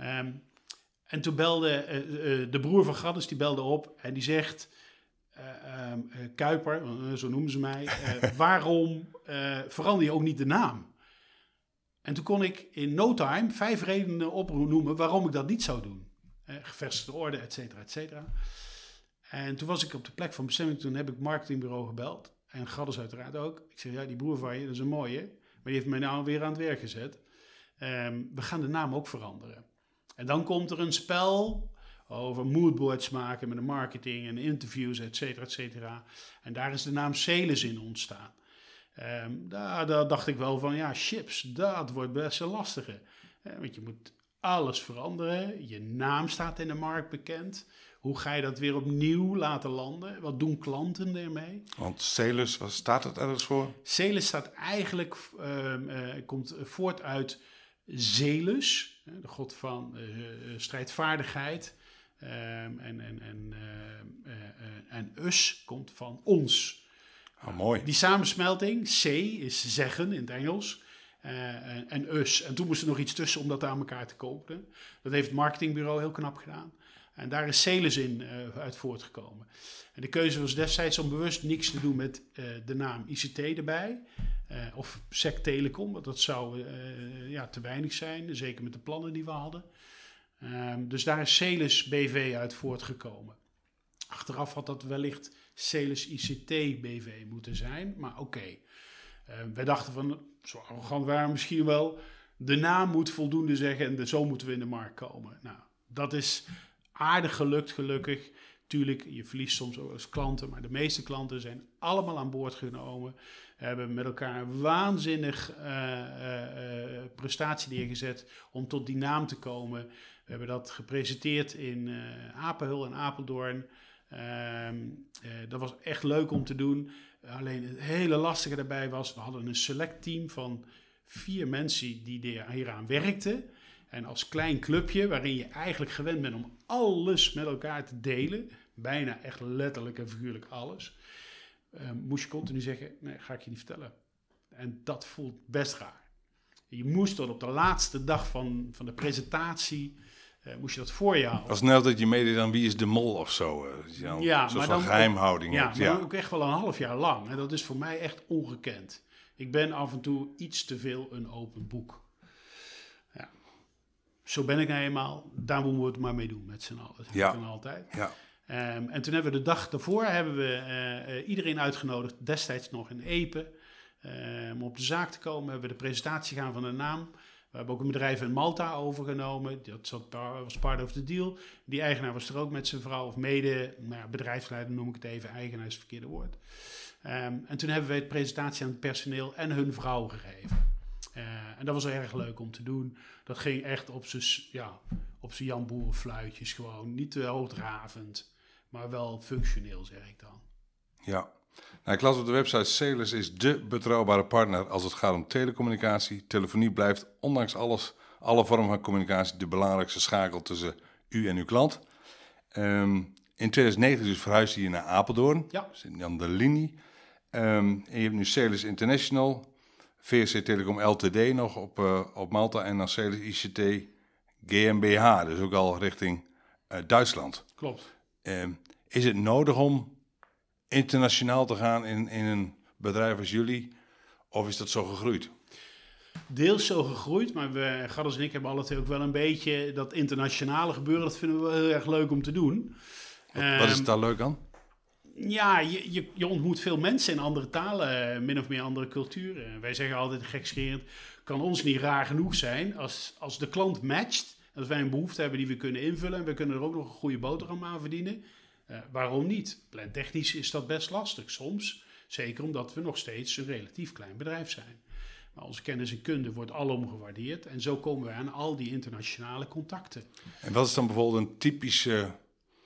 Um, en toen belde uh, de broer van Gaddes, die belde op en die zegt... Uh, um, Kuiper, zo noemen ze mij, waarom verander je ook niet de naam? En toen kon ik in no time vijf redenen opnoemen waarom ik dat niet zou doen. gevestigde orde, et cetera, et cetera. En toen was ik op de plek van bestemming, toen heb ik het marketingbureau gebeld. En Gaddes uiteraard ook. Ik zeg, ja, die broer van je, dat is een mooie. Maar die heeft mij nou weer aan het werk gezet. Um, we gaan de naam ook veranderen. En dan komt er een spel over moodboards maken met de marketing en interviews, et cetera, et cetera. En daar is de naam Celis in ontstaan. Um, daar, daar, dacht ik wel van, ja, chips, dat wordt best een lastige. Uh, want je moet alles veranderen. Je naam staat in de markt bekend. Hoe ga je dat weer opnieuw laten landen? Wat doen klanten ermee? Want Celis, wat staat het ergens voor? Celis staat eigenlijk, uh, komt voort uit Zelus, de god van uh, strijdvaardigheid. Um, en, en, en, uh, en us komt van ons. Oh, mooi. Die samensmelting, C is zeggen in het Engels. en, en us. En toen moest er nog iets tussen om dat aan elkaar te kopen. Dat heeft het marketingbureau heel knap gedaan. En daar is Celis in uh, uit voortgekomen. En de keuze was destijds om bewust niks te doen met uh, de naam ICT erbij. Uh, of SEC Telecom, want dat zou ja, te weinig zijn. Zeker met de plannen die we hadden. Um, dus daar is Celis BV uit voortgekomen. Achteraf had dat wellicht Celis ICT BV moeten zijn, maar oké. Okay. wij dachten van, zo arrogant waren misschien wel, de naam moet voldoende zeggen en de, zo moeten we in de markt komen. Nou, dat is aardig gelukt, gelukkig. Tuurlijk, je verliest soms ook als klanten, maar de meeste klanten zijn allemaal aan boord genomen. Hebben met elkaar waanzinnig uh, uh, prestatie neergezet om tot die naam te komen. We hebben dat gepresenteerd in Apelhul en Apeldoorn. Ehm, dat was echt leuk om te doen. Alleen het hele lastige daarbij was, we hadden een select team van vier mensen die hieraan werkten. En als klein clubje, waarin je eigenlijk gewend bent om alles met elkaar te delen, bijna echt letterlijk en figuurlijk alles, moest je continu zeggen: Nee, ga ik je niet vertellen. En dat voelt best raar. Je moest tot op de laatste dag van, van de presentatie. Uh, moest je dat voor je houden. Als net dat je meedeed dan wie is de mol of zo. Uh, ja, maar dan geheimhouding. ja, maar ja. ook echt wel een half jaar lang. En dat is voor mij echt ongekend. Ik ben af en toe iets te veel een open boek. Zo ben ik nou eenmaal. Daar moeten we het maar mee doen met z'n allen. Dat ja. kan altijd. Ja. Um, en toen hebben we de dag daarvoor hebben we, uh, iedereen uitgenodigd, destijds nog in Epe, uh, om op de zaak te komen. Hebben we de presentatie gaan van de naam. We hebben ook een bedrijf in Malta overgenomen. Dat was part of the deal. Die eigenaar was er ook met zijn vrouw, of mede, nou, bedrijfsleider noem ik het even, eigenaar is het verkeerde woord. Um, en toen hebben we de presentatie aan het personeel en hun vrouw gegeven. Uh, en dat was erg leuk om te doen. Dat ging echt op zijn ja, op Jan Boerenfluitjes gewoon. Niet te hoogdravend, maar wel functioneel, zeg ik dan. Ja. Nou, ik las op de website Celis is de betrouwbare partner als het gaat om telecommunicatie. Telefonie blijft ondanks alles, alle vormen van communicatie de belangrijkste schakel tussen u en uw klant. Um, in 2009 dus verhuisde je naar Apeldoorn, ja. aan de linie. Um, en je hebt nu Celis International, VSC Telecom LTD nog op, uh, op Malta en dan Celis ICT GmbH, dus ook al richting uh, Duitsland. Klopt. Uh, is het nodig om internationaal te gaan in, in een bedrijf als jullie, of is dat zo gegroeid? Deels zo gegroeid, maar we, Gadders en ik hebben altijd ook wel een beetje dat internationale gebeuren, dat vinden we wel heel erg leuk om te doen. Wat, wat is het daar leuk aan? Ja, je, je, je, ontmoet veel mensen in andere talen, eh, min of meer andere culturen. Wij zeggen altijd gekscherend, kan ons niet raar genoeg zijn als, als de klant matcht. Als wij een behoefte hebben die we kunnen invullen en we kunnen er ook nog een goede boterham aan verdienen. Uh, waarom niet? Plantechnisch is dat best lastig soms. Zeker omdat we nog steeds een relatief klein bedrijf zijn. Maar onze kennis en kunde wordt alom gewaardeerd. En zo komen we aan al die internationale contacten. En wat is dan bijvoorbeeld een typische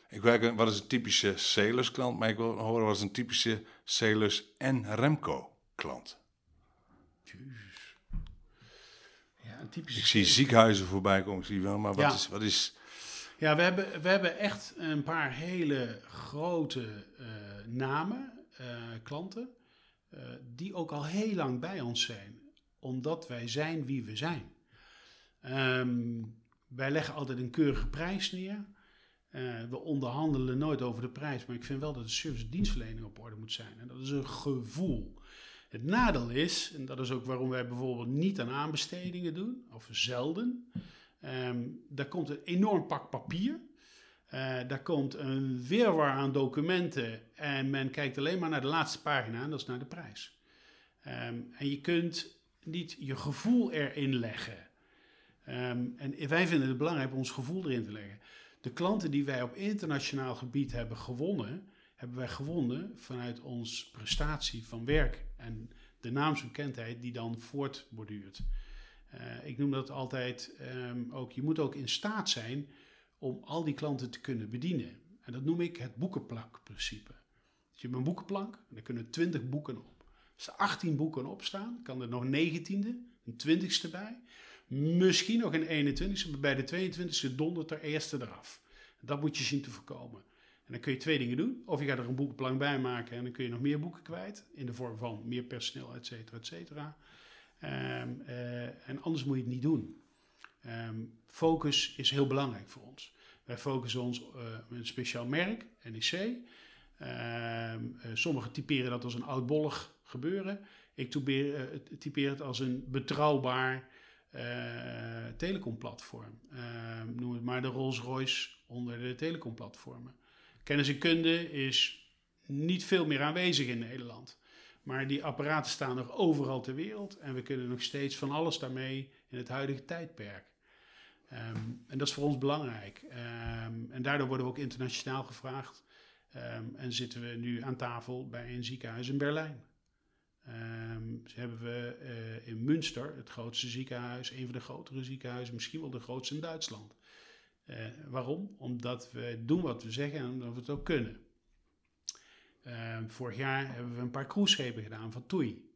ik werk, wat is een typische Celus klant, maar ik wil horen wat is een typische Celus en Remco klant. Typische Ik zie ziekenhuizen voorbij komen, ik zie wel, maar wat Ja. is... Wat is Ja, we hebben, we hebben echt een paar hele grote eh, namen, eh, klanten, eh, die ook al heel lang bij ons zijn, omdat wij zijn wie we zijn. Ehm, wij leggen altijd een keurige prijs neer. We onderhandelen nooit over de prijs, maar ik vind wel dat de service dienstverlening op orde moet zijn. En dat is een gevoel. Het nadeel is, en dat is ook waarom wij bijvoorbeeld niet aan aanbestedingen doen, of zelden. Ehm, daar komt een enorm pak papier. Eh, daar komt een weerwar aan documenten en men kijkt alleen maar naar de laatste pagina en dat is naar de prijs. Ehm, en je kunt niet je gevoel erin leggen. Ehm, en wij vinden het belangrijk om ons gevoel erin te leggen. De klanten die wij op internationaal gebied hebben gewonnen, hebben wij gewonnen vanuit ons prestatie van werk en de naamsbekendheid die dan voortborduurt. Eh, ik noem dat altijd ehm, ook, je moet ook in staat zijn om al die klanten te kunnen bedienen. En dat noem ik het boekenplankprincipe. Dus je hebt een boekenplank, en daar kunnen 20 boeken op. Als er 18 boeken op staan, kan er nog een 19e, een 20ste bij. Misschien nog een 21ste, maar bij de 22ste dondert er eerste eraf. Dat moet je zien te voorkomen. Dan kun je twee dingen doen. Of je gaat er een boekenplank bij maken en dan kun je nog meer boeken kwijt. In de vorm van meer personeel, et cetera, et cetera. Ehm, eh, en anders moet je het niet doen. Ehm, focus is heel belangrijk voor ons. Wij focussen ons eh, met een speciaal merk, NEC. Ehm, eh, sommigen typeren dat als een oudbollig gebeuren. Ik typeer, het als een betrouwbaar telecomplatform. Noem het maar de Rolls-Royce onder de telecomplatformen. Kennis en kunde is niet veel meer aanwezig in Nederland. Maar die apparaten staan nog overal ter wereld en we kunnen nog steeds van alles daarmee in het huidige tijdperk. Ehm, en dat is voor ons belangrijk. Ehm, en daardoor worden we ook internationaal gevraagd. Ehm, en zitten we nu aan tafel bij een ziekenhuis in Berlijn. Hebben we eh, in Münster, het grootste ziekenhuis, een van de grotere ziekenhuizen, misschien wel de grootste in Duitsland. Eh, waarom? Omdat we doen wat we zeggen en omdat we het ook kunnen. Ehm, vorig jaar hebben we een paar cruiseschepen gedaan van TUI.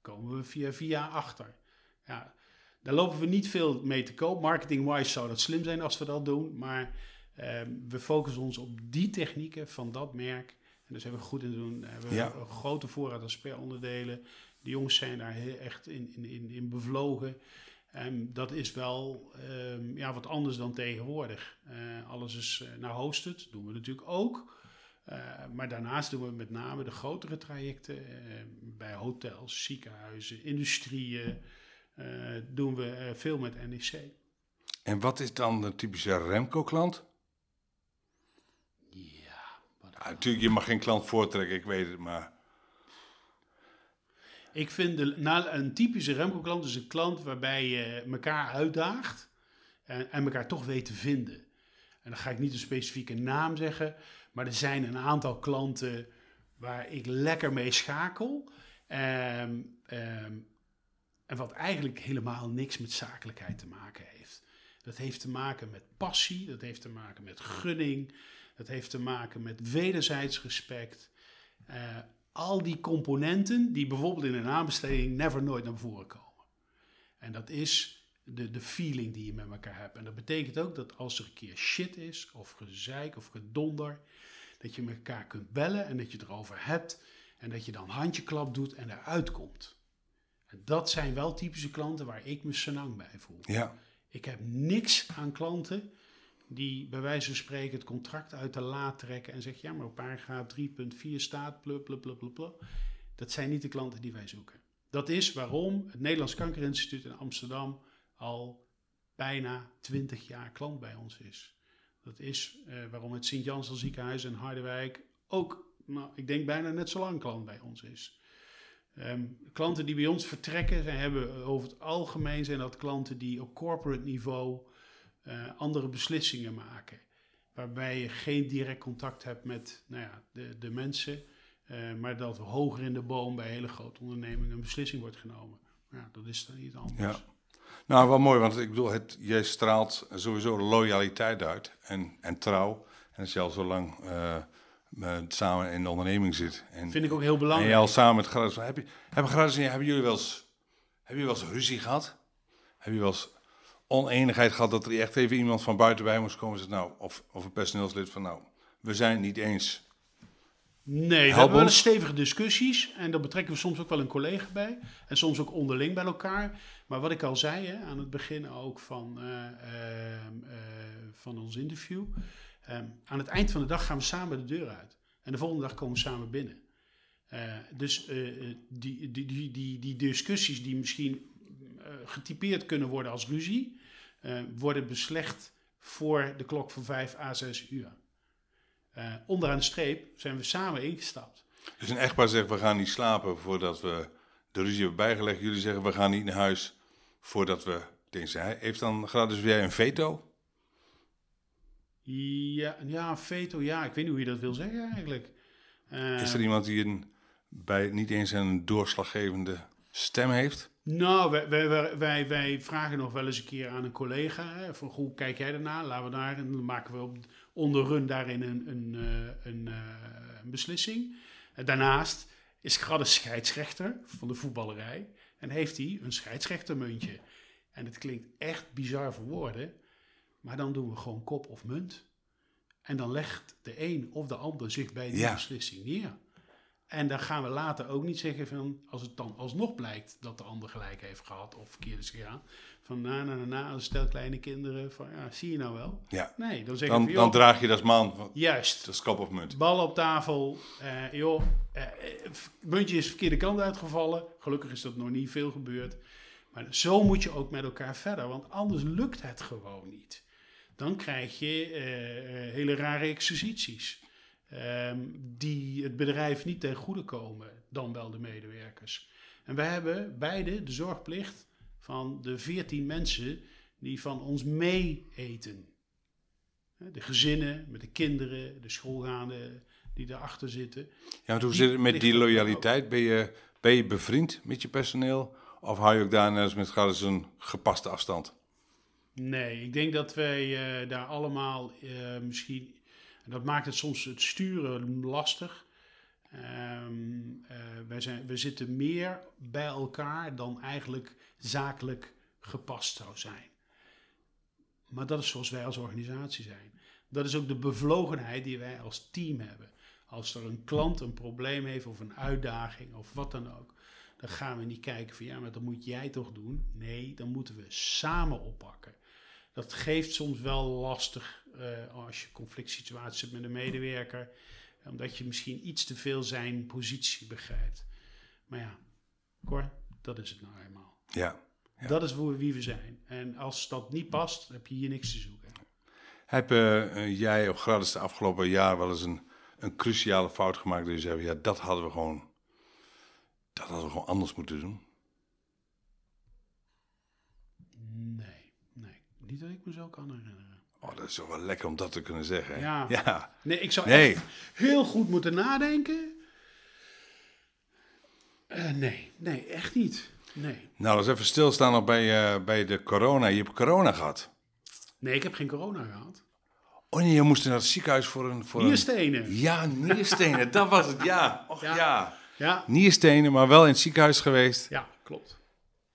Komen we via via achter. Ja, daar lopen we niet veel mee te koop. Marketing-wise zou dat slim zijn als we dat doen. Maar ehm, we focussen ons op die technieken van dat merk. En daar zijn we goed in te doen. Hebben we Ja. een grote voorraad aan speeronderdelen. De jongens zijn daar heel echt in, in, in, in bevlogen. En dat is wel ehm, ja, wat anders dan tegenwoordig. Eh, alles is uh, naar hosted, doen we natuurlijk ook. Uh, maar daarnaast doen we met name de grotere trajecten uh, bij hotels, ziekenhuizen, industrieën. Doen we veel met NEC. En wat is dan de typische Remco-klant? Ja, ja, natuurlijk, je mag geen klant voortrekken, ik weet het, maar... Ik vind de, een typische Remco-klant is een klant waarbij je elkaar uitdaagt en, en elkaar toch weet te vinden. En dan ga ik niet een specifieke naam zeggen, maar er zijn een aantal klanten waar ik lekker mee schakel. Um, um, en wat eigenlijk helemaal niks met zakelijkheid te maken heeft. Dat heeft te maken met passie, dat heeft te maken met gunning, dat heeft te maken met wederzijds respect. Uh, al die componenten die bijvoorbeeld in een aanbesteding never nooit naar voren komen. En dat is de, de feeling die je met elkaar hebt. En dat betekent ook dat als er een keer shit is, of gezeik, of gedonder, dat je met elkaar kunt bellen en dat je het erover hebt. En dat je dan handjeklap doet en eruit komt. En dat zijn wel typische klanten waar ik me senang bij voel. Ja. Ik heb niks aan klanten die bij wijze van spreken het contract uit de la trekken en zeggen, ja, maar op paragraaf 3.4 staat. Dat zijn niet de klanten die wij zoeken. Dat is waarom het Nederlands Kankerinstituut in Amsterdam al bijna 20 jaar klant bij ons is. Dat is uh, waarom het Sint-Jansel ziekenhuis in Harderwijk ook, nou, ik denk bijna net zo lang klant bij ons is. Um, klanten die bij ons vertrekken, zijn, hebben over het algemeen zijn dat klanten die op corporate niveau uh, andere beslissingen maken. Waarbij je geen direct contact hebt met nou ja, de, de mensen, uh, maar dat hoger in de boom bij hele grote ondernemingen een beslissing wordt genomen. Ja, dat is dan niet anders. Ja. Nou, wel mooi, want ik bedoel, het, jij straalt sowieso loyaliteit uit en, en trouw. En als je al zo lang uh, samen in de onderneming zit. En, Vind ik ook heel belangrijk. En je al samen met Gradus. Heb je, hebben, en jij, hebben jullie wel eens, hebben jullie wel eens ruzie gehad? Heb je wel eens oneenigheid gehad dat er echt even iemand van buiten bij moest komen? Zegt, nou, of, of een personeelslid van nou, we zijn het niet eens. Nee, we Help hebben wel eens stevige discussies. En daar betrekken we soms ook wel een collega bij. En soms ook onderling bij elkaar. Maar wat ik al zei hè, aan het begin ook van, eh, van ons interview. ehm, aan het eind van de dag gaan we samen de deur uit. En de volgende dag komen we samen binnen. Eh, dus die, die, die, die, die discussies die misschien getypeerd kunnen worden als ruzie, eh, worden beslecht voor de klok van 5 à 6 uur. Eh, onderaan de streep zijn we samen ingestapt. Dus een echtpaar zegt, we gaan niet slapen voordat we de ruzie hebben bijgelegd. Jullie zeggen, we gaan niet naar huis voordat we zijn. Heeft dan gratis jij een veto? Ja, ja, veto, ja, ik weet niet hoe je dat wil zeggen eigenlijk. Eh, Is er iemand die een, bij niet eens een doorslaggevende stem heeft? Nou, wij, wij, wij, wij, vragen nog wel eens een keer aan een collega: hè, van hoe kijk jij daarna? Laten we daar, en dan maken we op, onder run daarin een, een, eh, een, eh, een beslissing. Daarnaast is Gradde scheidsrechter van de voetballerij en heeft hij een scheidsrechtermuntje. En het klinkt echt bizar voor woorden, maar dan doen we gewoon kop of munt. En dan legt de een of de ander zich bij die Ja. beslissing neer. En dan gaan we later ook niet zeggen van, als het dan alsnog blijkt dat de ander gelijk heeft gehad of verkeerd is gegaan, van na, na, na, na, stel kleine kinderen, van ja, zie je nou wel? Ja. Nee, dan zeggen Dan, dan draag je dat als man. juist, Dat is of munt. bal op tafel, eh, joh, eh, eh, muntje is de verkeerde kant uitgevallen, gelukkig is dat nog niet veel gebeurd. Maar zo moet je ook met elkaar verder, want anders lukt het gewoon niet. Dan krijg je eh, eh, hele rare exercities. Ehm, die het bedrijf niet ten goede komen, dan wel de medewerkers. En wij hebben beide de zorgplicht van de 14 mensen die van ons mee eten. De gezinnen met de kinderen, de schoolgaande die daarachter zitten. Ja, want hoe zit het met die loyaliteit? Ben je, ben je bevriend met je personeel? Of hou je ook daar met gratis een gepaste afstand? Nee, ik denk dat wij eh, daar allemaal eh, misschien. En dat maakt het soms het sturen lastig. Ehm, eh, wij, zijn, we zitten meer bij elkaar dan eigenlijk zakelijk gepast zou zijn. Maar dat is zoals wij als organisatie zijn. Dat is ook de bevlogenheid die wij als team hebben. Als er een klant een probleem heeft of een uitdaging of wat dan ook, dan gaan we niet kijken van ja, maar dat moet jij toch doen. Nee, dan moeten we samen oppakken. Dat geeft soms wel lastig als je conflict situaties hebt met een medewerker, omdat je misschien iets te veel zijn positie begrijpt. Maar ja, Cor, dat is het nou eenmaal. Ja. Ja. Dat is voor wie we zijn. En als dat niet past, heb je hier niks te zoeken. Heb eh, eh, jij of gratis de afgelopen jaar wel eens een, een cruciale fout gemaakt? Dat je zei, ja, dat hadden we gewoon, dat hadden we gewoon anders moeten doen. Nee, nee. Niet dat ik me zo kan herinneren. Oh, dat is toch wel lekker om dat te kunnen zeggen. Ja. ja. Nee, ik zou Nee. echt heel goed moeten nadenken. Eh, nee, nee, echt niet. Nee. Nou, we even stilstaan nog bij, eh, bij de corona. Je hebt corona gehad. Nee, ik heb geen corona gehad. Oh nee, je moest naar het ziekenhuis voor een... Voor Nierstenen. Een... Ja, nierstenen, dat was het, ja. Och, Ja. ja. Ja, Nierstenen, maar wel in het ziekenhuis geweest. ja, klopt.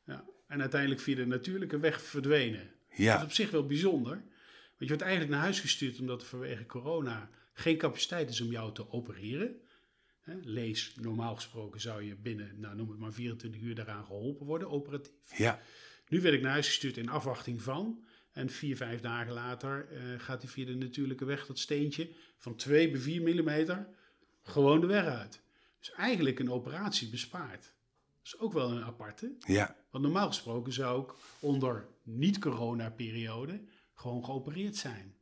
Ja. En uiteindelijk via de natuurlijke weg verdwenen. Dat is Ja, op zich wel bijzonder. Want je wordt eigenlijk naar huis gestuurd omdat er vanwege corona geen capaciteit is om jou te opereren. Lees, normaal gesproken zou je binnen, nou noem het maar 24 uur daaraan geholpen worden, operatief. ja. Nu werd ik naar huis gestuurd in afwachting van. En vier, vijf dagen later eh, gaat hij via de natuurlijke weg dat steentje van 2 bij 4 millimeter gewoon de weg uit. Dus eigenlijk een operatie bespaard. Dat is ook wel een aparte. ja. Want normaal gesproken zou ik onder niet-corona-periode gewoon geopereerd zijn.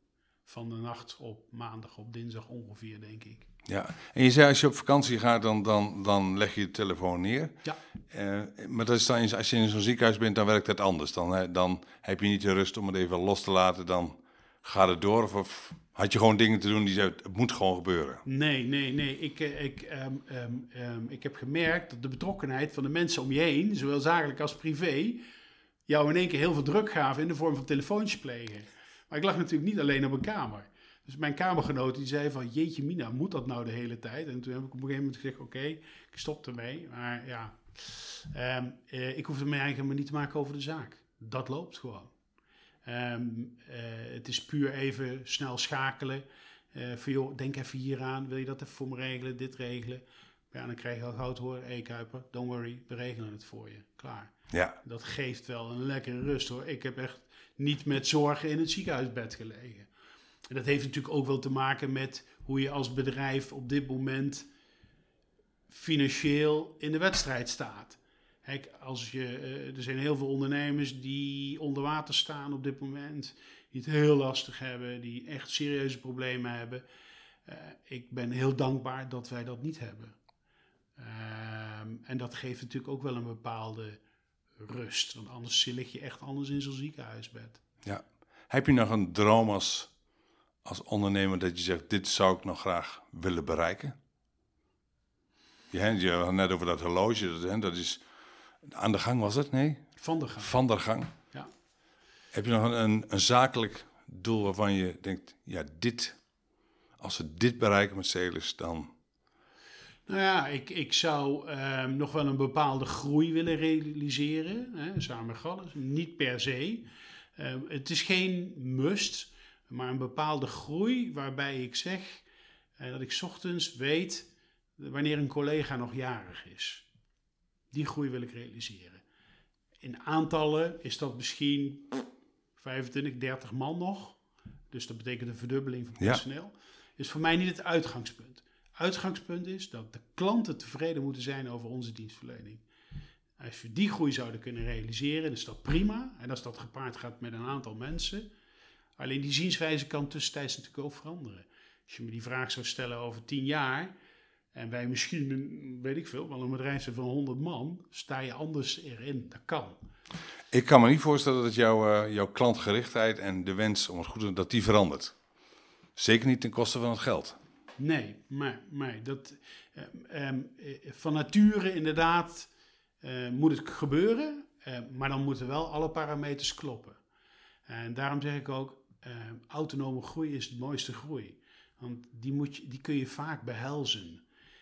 Van de nacht op maandag op dinsdag ongeveer, denk ik. Ja, en je zei als je op vakantie gaat, dan, dan, dan leg je je telefoon neer. Ja, Eh, maar dat is dan, eens- als je in zo'n ziekenhuis bent, dan werkt dat anders. Dan, dan heb je niet de rust om het even los te laten, dan gaat het door. Of, of had je gewoon dingen te doen die zei, het moet gewoon gebeuren. nee, nee, nee. Ik, eh, ik, ehm, ehm, ehm, ik heb gemerkt dat de betrokkenheid van de mensen om je heen, zowel zakelijk als privé, jou in één keer heel veel druk gaven in de vorm van telefoontjes plegen. Maar ik lag natuurlijk niet alleen op een kamer. Dus mijn kamergenoot die zei van, jeetje mina, moet dat nou de hele tijd? En toen heb ik op een gegeven moment gezegd, oké, ik stop ermee. Maar ja, ehm, eh, ik hoefde me eigenlijk maar niet te maken over de zaak. Dat loopt gewoon. Ehm, eh, het is puur even snel schakelen. Uh, van joh, denk even hier aan. Wil je dat even voor me regelen? Dit regelen. Ja, dan krijg je al goud hoor. Hé Kuiper, don't worry. We regelen het voor je. Klaar. Ja. Dat geeft wel een lekkere rust hoor. Ik heb echt niet met zorgen in het ziekenhuisbed gelegen. En dat heeft natuurlijk ook wel te maken met hoe je als bedrijf op dit moment financieel in de wedstrijd staat. Kijk, als je, eh, er zijn heel veel ondernemers die onder water staan op dit moment, die het heel lastig hebben, die echt serieuze problemen hebben. Uh, ik ben heel dankbaar dat wij dat niet hebben. Ehm, en dat geeft natuurlijk ook wel een bepaalde rust, want anders lig je echt anders in zo'n ziekenhuisbed. Ja. Heb je nog een droom als, als ondernemer dat je zegt, dit zou ik nog graag willen bereiken? Je, je had net over dat horloge, dat, dat is aan de gang was het, nee? Van de gang. Van de gang. Ja. Heb je nog een, een, zakelijk doel waarvan je denkt, ja, dit, als we dit bereiken met Celis, dan... Nou ja, ik, ik zou ehm, nog wel een bepaalde groei willen realiseren, hè, samen met Galles. Niet per se. Ehm, het is geen must, maar een bepaalde groei waarbij ik zeg uh, dat ik ochtends weet wanneer een collega nog jarig is. Die groei wil ik realiseren. In aantallen is dat misschien 25, 30 man nog. Dus dat betekent een verdubbeling van personeel. Ja. Is voor mij niet het uitgangspunt. Uitgangspunt is dat de klanten tevreden moeten zijn over onze dienstverlening. Als we die groei zouden kunnen realiseren, is dat prima. En als dat gepaard gaat met een aantal mensen. Alleen die zienswijze kan tussentijds natuurlijk ook veranderen. Als je me die vraag zou stellen over tien jaar, en wij misschien, weet ik veel, wel een bedrijf van 100 man, sta je anders erin. Dat kan. Ik kan me niet voorstellen dat jouw, uh, jouw klantgerichtheid en de wens om het goed te doen, dat die verandert. Zeker niet ten koste van het geld. Nee, maar, maar dat, uh, um, van nature inderdaad uh, moet het gebeuren, maar dan moeten wel alle parameters kloppen. En daarom zeg ik ook, autonome groei is de mooiste groei. Want die, moet je, die kun je vaak behelzen.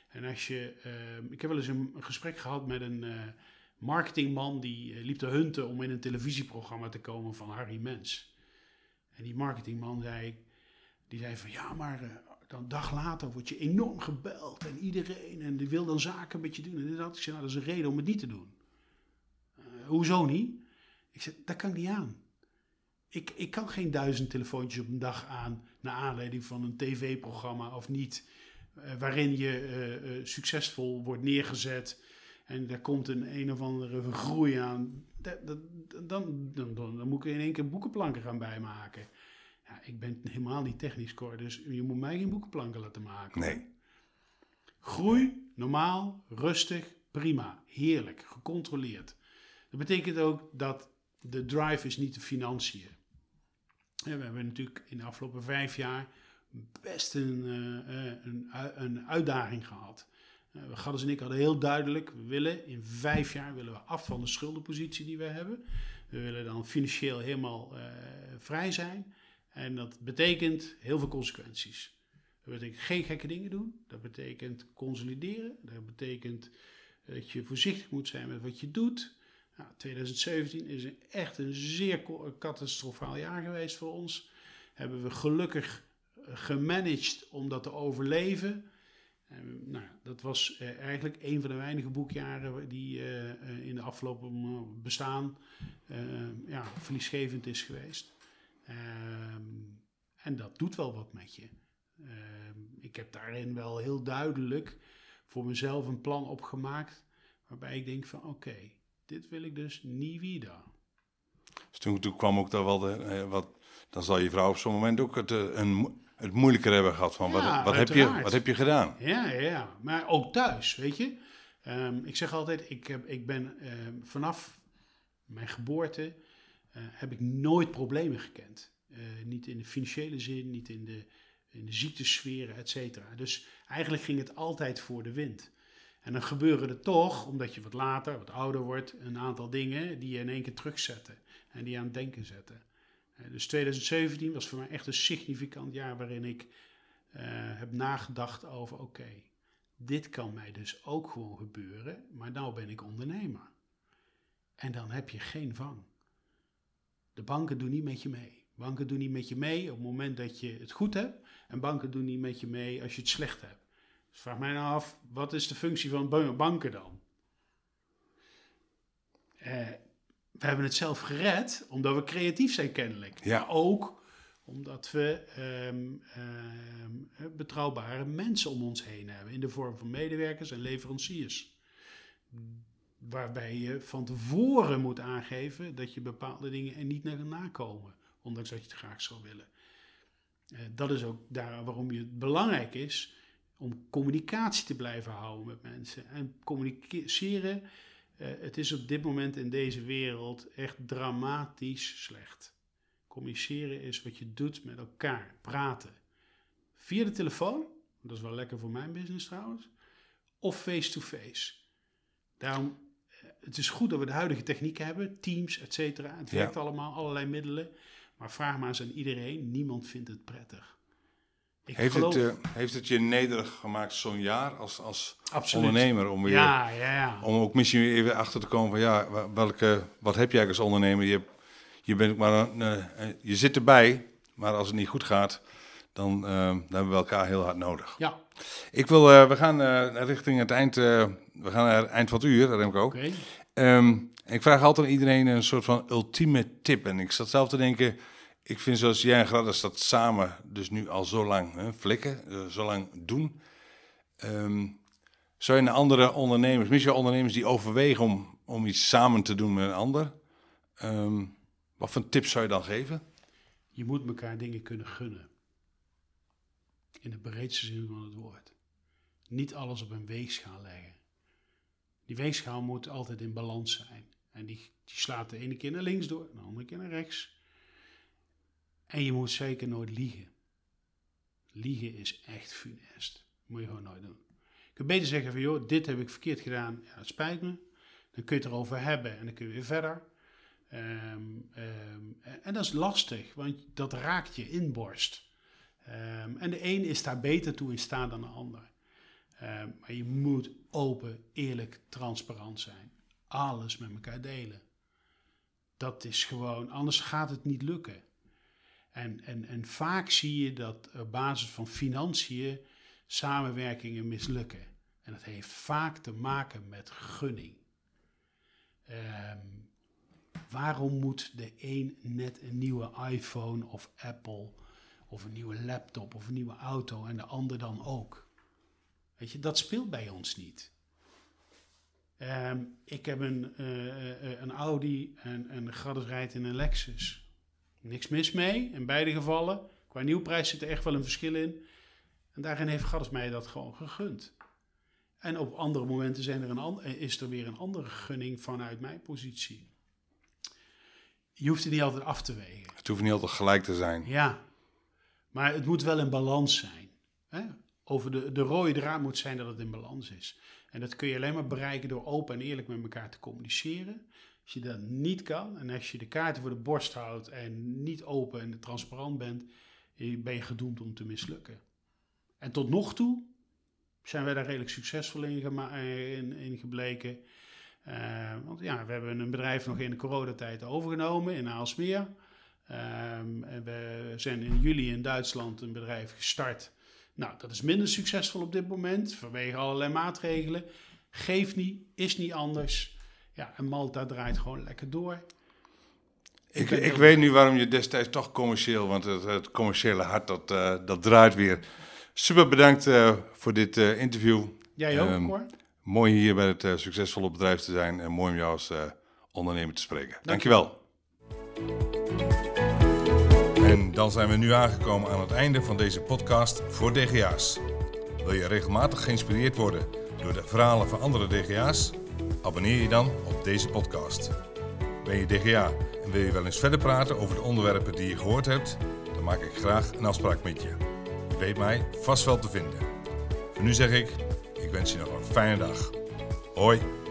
En als je, uh, ik heb wel eens een, gesprek gehad met een marketingman die liep te hunten om in een televisieprogramma te komen van Harry Mens. En die marketingman zei, die zei van ja, maar eh, dan een dag later word je enorm gebeld en iedereen en die wil dan zaken met je doen. En dat, ik nou, dat is een reden om het niet te doen. hoezo niet? Ik zei, dat kan ik niet aan. Ik, ik kan geen duizend telefoontjes op een dag aan naar aanleiding van een tv-programma of niet. Eh, waarin je eh, eh, succesvol wordt neergezet en daar komt een een of andere groei aan, dan, dan, dan, dan, moet ik in één keer boekenplanken gaan bijmaken. Ja, ik ben helemaal niet technisch core, dus je moet mij geen boekenplanken laten maken. Nee. Groei, normaal, rustig, prima, heerlijk, gecontroleerd. Dat betekent ook dat de drive is niet de financiën. we hebben natuurlijk in de afgelopen vijf jaar best een, uh, een, een, uitdaging gehad. Uh, Gaddes en ik hadden heel duidelijk, we willen in vijf jaar willen we af van de schuldenpositie die we hebben. We willen dan financieel helemaal uh, vrij zijn. En dat betekent heel veel consequenties. Dat betekent geen gekke dingen doen. Dat betekent consolideren. Dat betekent dat je voorzichtig moet zijn met wat je doet. Nou, 2017 is echt een zeer catastrofaal jaar geweest voor ons. Hebben we gelukkig gemanaged om dat te overleven. En, nou, dat was uh, eigenlijk een van de weinige boekjaren die uh, in de afgelopen bestaan ja, verliesgevend is geweest. Ehm, en dat doet wel wat met je. Ehm, ik heb daarin wel heel duidelijk voor mezelf een plan opgemaakt. Waarbij ik denk van oké, dit wil ik dus niet weer. Dus toen, toen kwam ook daar wel de, wat, dan zal je vrouw op zo'n moment ook het, een, het moeilijker hebben gehad van wat, wat, heb je, wat heb je gedaan? Ja, ja, ja. maar ook thuis, weet je. Um, ik zeg altijd, ik, heb, ik ben um, vanaf mijn geboorte heb ik nooit problemen gekend. Uh, niet in de financiële zin, niet in de, in de ziektesferen, et cetera. Dus eigenlijk ging het altijd voor de wind. En dan gebeuren er toch, omdat je wat later, wat ouder wordt, een aantal dingen die je in één keer terugzetten. En die je aan het denken zetten. Dus 2017 was voor mij echt een significant jaar waarin ik heb nagedacht over: oké, dit kan mij dus ook gewoon gebeuren, maar nou ben ik ondernemer. En dan heb je geen vang. De banken doen niet met je mee. Banken doen niet met je mee op het moment dat je het goed hebt. En banken doen niet met je mee als je het slecht hebt. Dus vraag mij nou af, wat is de functie van banken dan? Eh, we hebben het zelf gered omdat we creatief zijn kennelijk. Ja. Maar ook omdat we ehm, ehm, betrouwbare mensen om ons heen hebben. In de vorm van medewerkers en leveranciers. Waarbij je van tevoren moet aangeven dat je bepaalde dingen er niet naar nakomen. Ondanks dat je het graag zou willen. Eh, dat is ook daar waarom het belangrijk is om communicatie te blijven houden met mensen. En communiceren, eh, het is op dit moment in deze wereld echt dramatisch slecht. Communiceren is wat je doet met elkaar, praten. Via de telefoon, dat is wel lekker voor mijn business trouwens, of face-to-face. Daarom, eh, het is goed dat we de huidige techniek hebben, Teams, et cetera. Het Ja. werkt allemaal, allerlei middelen. Maar vraag maar eens aan iedereen, niemand vindt het prettig. Ik Heeft, geloof- het, eh, heeft het je nederig gemaakt zo'n jaar als, als Absoluut. ondernemer? Om, weer, Ja, ja, ja. om ook misschien weer even achter te komen van ja, welke, wat heb jij als ondernemer? Je, je, bent maar een, eh, je zit erbij, maar als het niet goed gaat, dan, eh, dan hebben we elkaar heel hard nodig. Ja, Ik wil, eh, we gaan eh, richting het eind, eh, we gaan naar het eind van het uur, Remco. oké. Ehm, ik vraag altijd aan iedereen een soort van ultieme tip. En ik zat zelf te denken, ik vind zoals jij en Gladys dat samen dus nu al zo lang hè, flikken, eh, zo lang doen. Ehm, zou je naar andere ondernemers, misschien ondernemers die overwegen om, om iets samen te doen met een ander, ehm, wat voor tips zou je dan geven? Je moet elkaar dingen kunnen gunnen. In de breedste zin van het woord. Niet alles op een weegschaal leggen. Die weegschaal moet altijd in balans zijn. En die, slaat de ene keer naar links door, de andere keer naar rechts. En je moet zeker nooit liegen. Liegen is echt funest. Moet je gewoon nooit doen. Je kunt beter zeggen van, joh, dit heb ik verkeerd gedaan. Ja, het spijt me. Dan kun je het erover hebben en dan kun je weer verder. Ehm, ehm, en dat is lastig, want dat raakt je inborst. Ehm, en de een is daar beter toe in staat dan de ander. Ehm, maar je moet open, eerlijk, transparant zijn. Alles met elkaar delen. Dat is gewoon, anders gaat het niet lukken. En, en, en vaak zie je dat op basis van financiën samenwerkingen mislukken. En dat heeft vaak te maken met gunning. Ehm, waarom moet de een net een nieuwe iPhone of Apple of een nieuwe laptop of een nieuwe auto en de ander dan ook? Weet je, dat speelt bij ons niet. Ehm, ik heb een, eh, eh, een Audi en, en Gladys rijdt in een Lexus. Niks mis mee, in beide gevallen. Qua nieuwprijs zit er echt wel een verschil in. En daarin heeft Gladys mij dat gewoon gegund. En op andere momenten zijn er een is er weer een andere gunning vanuit mijn positie. Je hoeft het niet altijd af te wegen. Het hoeft niet altijd gelijk te zijn. Ja, maar het moet wel in balans zijn. Hè? Over de, de rode draad moet zijn dat het in balans is. En dat kun je alleen maar bereiken door open en eerlijk met elkaar te communiceren. Als je dat niet kan en als je de kaarten voor de borst houdt en niet open en transparant bent, eh, ben je gedoemd om te mislukken. En tot nog toe zijn wij daar redelijk succesvol in, eh, in gebleken. Eh, want ja, we hebben een bedrijf nog in de coronatijd overgenomen in Aalsmeer. Ehm, en we zijn in juli in Duitsland een bedrijf gestart. Nou, dat is minder succesvol op dit moment vanwege allerlei maatregelen. Geeft niet, is niet anders. Ja, en Malta draait gewoon lekker door. Ik, ik weet nu waarom je destijds toch commercieel, want het, het commerciële hart dat, eh, dat draait weer. Super bedankt eh, voor dit eh, interview. Jij ook, Ehm, hoor. Mooi hier bij het succesvolle bedrijf te zijn en mooi om jou als ondernemer te spreken. Dankjewel. En dan zijn we nu aangekomen aan het einde van deze podcast voor DGA's. Wil je regelmatig geïnspireerd worden door de verhalen van andere DGA's? Abonneer je dan op deze podcast. Ben je DGA en wil je wel eens verder praten over de onderwerpen die je gehoord hebt? Dan maak ik graag een afspraak met je. Je weet mij vast wel te vinden. Voor nu zeg ik, ik wens je nog een fijne dag. Hoi.